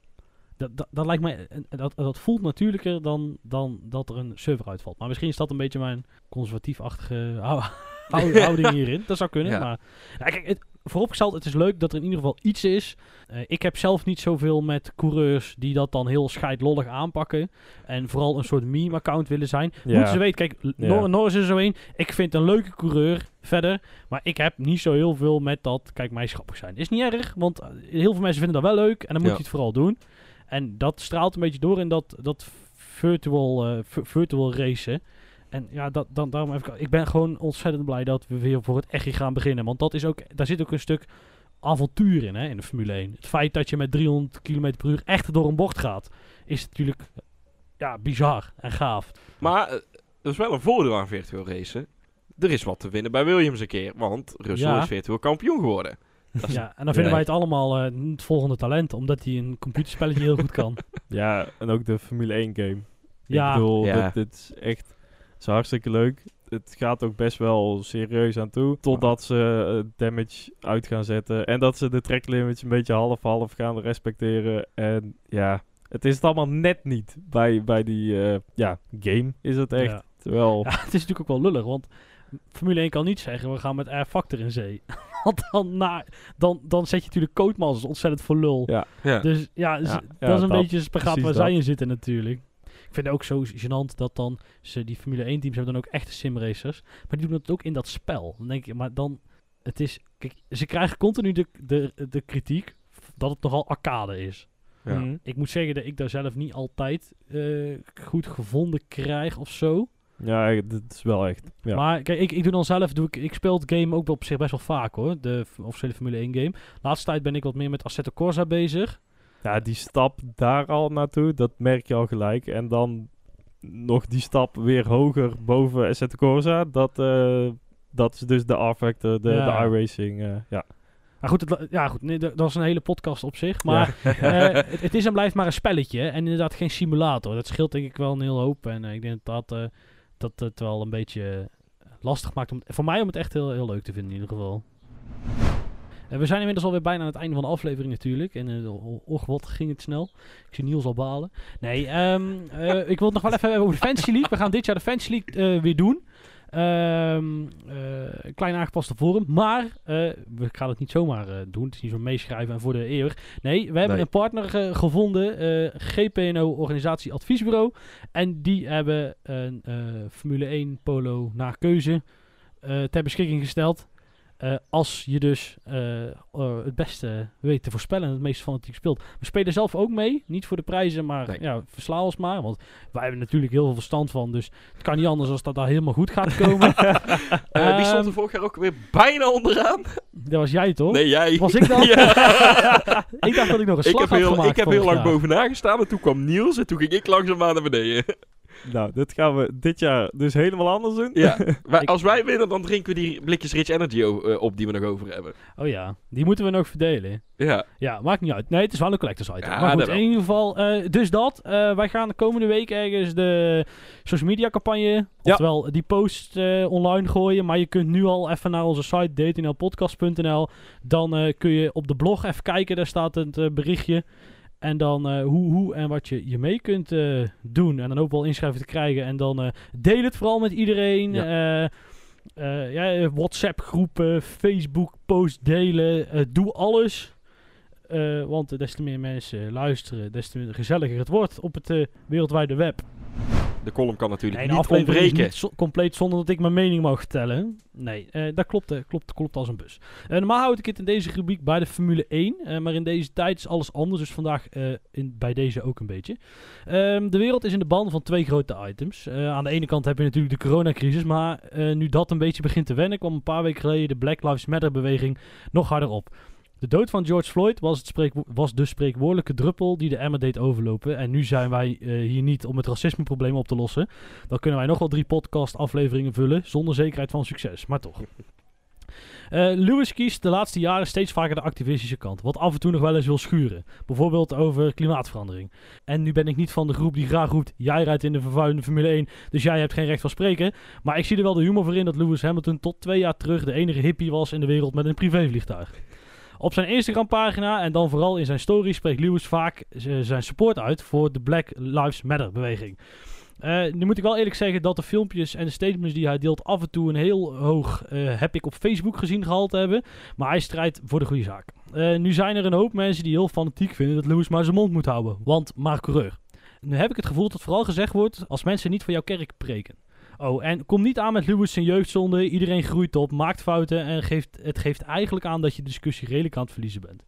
Dat, dat, dat lijkt mij, eh, dat, dat voelt natuurlijker dan, dan dat er een server uitvalt. Maar misschien is dat een beetje mijn conservatief-achtige hou- (laughs) hou- houding hierin. Dat zou kunnen. Ja. Maar ja, kijk, het, vooropgesteld, het is leuk dat er in ieder geval iets is. Eh, ik heb zelf niet zoveel met coureurs die dat dan heel scheidlollig aanpakken. En vooral een soort meme-account willen zijn. Ja. Moeten ze weten, kijk, Ja. Nor Norris is er zo een. Ik vind een leuke coureur verder. Maar ik heb niet zo heel veel met dat, kijk, mij grappig zijn. Is niet erg, want eh, heel veel mensen vinden dat wel leuk. En dan moet Ja. je het vooral doen. En dat straalt een beetje door in dat, dat virtual, eh, vi- virtual racen. En ja, dat, dan, daarom heb ik, ik ben gewoon ontzettend blij dat we weer voor het echt gaan beginnen. Want dat is ook, daar zit ook een stuk avontuur in, hè, in de Formule 1. Het feit dat je met 300 km per uur echt door een bocht gaat, is natuurlijk ja, bizar en gaaf. Maar eh, er is wel een voordeel aan virtueel racen. Er is wat te winnen bij Williams een keer, want Russell Ja. is virtueel kampioen geworden. (laughs) Ja, en dan vinden Ja. wij het allemaal eh, het volgende talent, omdat hij een computerspelletje heel goed kan. (laughs) Ja, en ook de Formule 1 game. Ja. Ik bedoel, Ja. dit, dit is echt is hartstikke leuk. Het gaat ook best wel serieus aan toe. Totdat ze eh, damage uit gaan zetten. En dat ze de track limits een beetje half-half gaan respecteren. En ja, het is het allemaal net niet bij, bij die eh, ja, game is het echt. Ja. Terwijl, Ja, het is natuurlijk ook wel lullig, want Formule 1 kan niet zeggen, we gaan met Air Factor in zee. (laughs) want dan, na, dan, dan zet je natuurlijk codemasses ontzettend voor lul. Ja. Ja. Dus ja, Ja, dat ja, is een dat. beetje een spagaat waar dat. zij in zitten natuurlijk. Ik vind het ook zo gênant dat dan ze die Formule 1 teams hebben dan ook echte simracers. Maar die doen het ook in dat spel. Dan denk je, maar dan, het is, kijk, ze krijgen continu de, de, de kritiek dat het nogal arcade is. Ja. Mhm. Ik moet zeggen dat ik daar zelf niet altijd eh, goed gevonden krijg of zo. ja, dat is wel echt. Ja. Maar kijk, ik, ik doe dan zelf, doe ik, ik speel het game ook op zich best wel vaak hoor. De officiële Formule 1 game. Laatste tijd ben ik wat meer met Assetto Corsa bezig. Ja, die stap daar al naartoe, dat merk je al gelijk. En dan nog die stap weer hoger boven Assetto Corsa. Dat, eh, dat is dus de R-Factor, de, Ja. de iRacing. eh, ja. Maar goed, het, ja, goed nee, dat is een hele podcast op zich. Maar (laughs) eh, het, het is en blijft maar een spelletje. En inderdaad geen simulator. Dat scheelt denk ik wel een heel hoop. En ik denk dat, dat het wel een beetje lastig maakt. Om, voor mij om het echt heel, heel leuk te vinden in ieder geval. En we zijn inmiddels alweer bijna aan het einde van de aflevering natuurlijk. En eh, o- och, wat ging het snel. Ik zie Niels al balen. Nee, ehm, (laughs) eh, ik wil het nog wel even hebben over de Fantasy League. We gaan dit jaar de Fantasy League eh, weer doen. Eh, een klein aangepaste vorm. Maar eh, we gaan het niet zomaar eh, doen. Het is niet zo meeschrijven en voor de eeuwig. Nee, we hebben Nee. een partner eh, gevonden. eh, GPNO Organisatie Adviesbureau. En die hebben een eh, Formule 1 polo naar keuze eh, ter beschikking gesteld. Eh, als je dus eh, eh, het beste weet te voorspellen en het meest fanatiek speelt. We spelen zelf ook mee. Niet voor de prijzen, maar Nee. ja, versla ons maar. Want wij hebben natuurlijk heel veel verstand van. Dus het kan niet anders als dat daar helemaal goed gaat komen. (laughs) Eh, wie stond er vorig jaar ook weer bijna onderaan? Dat was jij toch? Nee, jij. Was ik dan? (laughs) Ja. ik dacht dat ik nog een ik slag heb had heel, gemaakt ik heb heel lang jaar. bovenaan gestaan en toen kwam Niels en toen ging ik langzaamaan naar beneden. Nou, dit gaan we dit jaar dus helemaal anders doen. Ja, (laughs) als wij winnen, dan drinken we die blikjes Rich Energy eh, op die we nog over hebben. Oh ja, die moeten we nog verdelen. Ja, Ja, maakt niet uit. Nee, het is wel een collectors item. Ja, maar goed, in ieder geval, eh, dus dat. Eh, wij gaan de komende week ergens de social media campagne, Ja. oftewel die post eh, online gooien. Maar je kunt nu al even naar onze site dtnlpodcast.nl. Dan eh, kun je op de blog even kijken, daar staat het berichtje. En dan eh, hoe, hoe en wat je, je mee kunt eh, doen. En dan ook wel inschrijven te krijgen. En dan eh, deel het vooral met iedereen. Eh, ja, WhatsApp groepen, Facebook post delen. doe alles. Want des te meer mensen luisteren, des te gezelliger het wordt op het wereldwijde web. De column kan natuurlijk Nee, niet ontbreken. niet zo- compleet zonder dat ik mijn mening mag vertellen. Nee, eh, dat klopt, eh, klopt, klopt als een bus. Eh, normaal houd ik het in deze rubriek bij de Formule 1. eh, maar in deze tijd is alles anders. Dus vandaag in, bij deze ook een beetje. Ehm, de wereld is in de ban van twee grote items. Aan de ene kant heb je natuurlijk de coronacrisis. Maar nu dat een beetje begint te wennen, kwam een paar weken geleden de Black Lives Matter beweging nog harder op. De dood van George Floyd was, het was de spreekwoordelijke druppel die de emmer deed overlopen. En nu zijn wij eh, hier niet om het racismeprobleem op te lossen. Dan kunnen wij nog wel drie podcast afleveringen vullen zonder zekerheid van succes. Maar toch. Eh, Lewis kiest de laatste jaren steeds vaker de activistische kant, wat af en toe nog wel eens wil schuren. Bijvoorbeeld over klimaatverandering. En nu ben ik niet van de groep die graag roept: jij rijdt in de vervuilende Formule 1, dus jij hebt geen recht van spreken. Maar ik zie er wel de humor voor in dat Lewis Hamilton tot twee jaar terug de enige hippie was in de wereld met een privévliegtuig. Op zijn Instagram-pagina en dan vooral in zijn story spreekt Lewis vaak z- zijn support uit voor de Black Lives Matter-beweging. Eh, nu moet ik wel eerlijk zeggen dat de filmpjes en de statements die hij deelt af en toe een heel hoog, eh, heb ik op Facebook gezien, gehalte hebben. Maar hij strijdt voor de goede zaak. Eh, nu zijn er een hoop mensen die heel fanatiek vinden dat Lewis maar zijn mond moet houden, want maar coureur. Nu heb ik het gevoel dat vooral gezegd wordt als mensen niet voor jouw kerk preken. Oh, en kom niet aan met Lewis zijn jeugdzonde. Iedereen groeit op, maakt fouten en geeft, het geeft eigenlijk aan dat je de discussie redelijk aan het verliezen bent.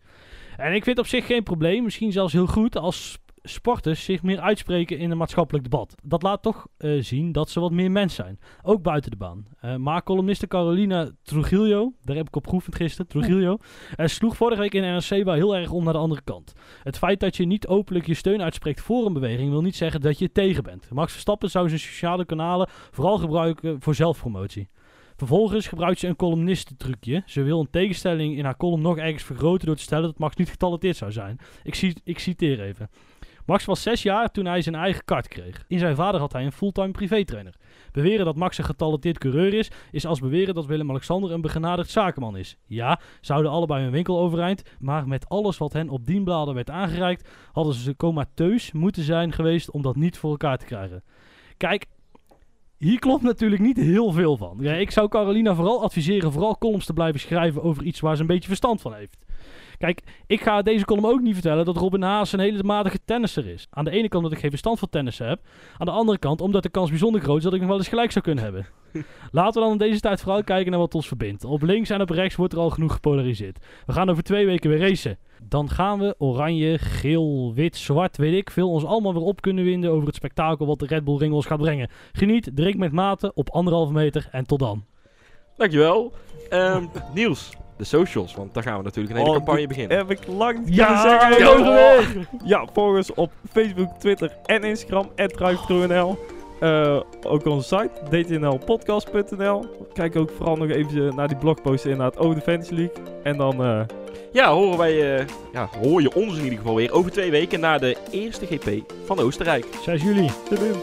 En ik vind op zich geen probleem, misschien zelfs heel goed als sporters zich meer uitspreken in een maatschappelijk debat. Dat laat toch eh, zien dat ze wat meer mens zijn, ook buiten de baan. Eh, maar columniste Carolina Trujillo, daar heb ik op geoefend gisteren, Trujillo, eh, sloeg vorige week in NRC wel heel erg om naar de andere kant. Het feit dat je niet openlijk je steun uitspreekt voor een beweging wil niet zeggen dat je tegen bent. Max Verstappen zou zijn sociale kanalen vooral gebruiken voor zelfpromotie. Vervolgens gebruikt ze een columnistentrucje. Ze wil een tegenstelling in haar column nog ergens vergroten door te stellen dat Max niet getalenteerd zou zijn. Ik, ik citeer even. Max was zes jaar toen hij zijn eigen kart kreeg. In zijn vader had hij een fulltime privétrainer. Beweren dat Max een getalenteerd coureur is, is als beweren dat Willem-Alexander een begenadigd zakenman is. Ja, ze houden allebei hun winkel overeind, maar met alles wat hen op dienbladen werd aangereikt, hadden ze comateus moeten zijn geweest om dat niet voor elkaar te krijgen. Kijk, hier klopt natuurlijk niet heel veel van. Ja, ik zou Carolina vooral adviseren vooral columns te blijven schrijven over iets waar ze een beetje verstand van heeft. Kijk, ik ga deze column ook niet vertellen dat Robin Haas een hele matige tennisser is. Aan de ene kant omdat ik geen verstand van tennissen heb. Aan de andere kant omdat de kans bijzonder groot is dat ik nog wel eens gelijk zou kunnen hebben. (laughs) Laten we dan in deze tijd vooral kijken naar wat ons verbindt. Op links en op rechts wordt er al genoeg gepolariseerd. We gaan over twee weken weer racen. Dan gaan we oranje, geel, wit, zwart, weet ik veel, ons allemaal weer op kunnen winden over het spektakel wat de Red Bull Ring ons gaat brengen. Geniet, drink met mate op anderhalve meter en tot dan. Dankjewel. Ehm Niels, de socials, want daar gaan we natuurlijk een hele Oh, campagne beginnen. Heb ik lang niet Ja, zeggen. weer! Ja, volg ons op Facebook, Twitter en Instagram, @drive.nl. Eh ook onze site, dtnlpodcast.nl. Kijk ook vooral nog even naar die blogpost inderdaad over de Fantasy League. En dan, eh, Ja, horen wij, eh, ja, hoor je ons in ieder geval weer over twee weken na de eerste GP van Oostenrijk. 6 juli. zit in.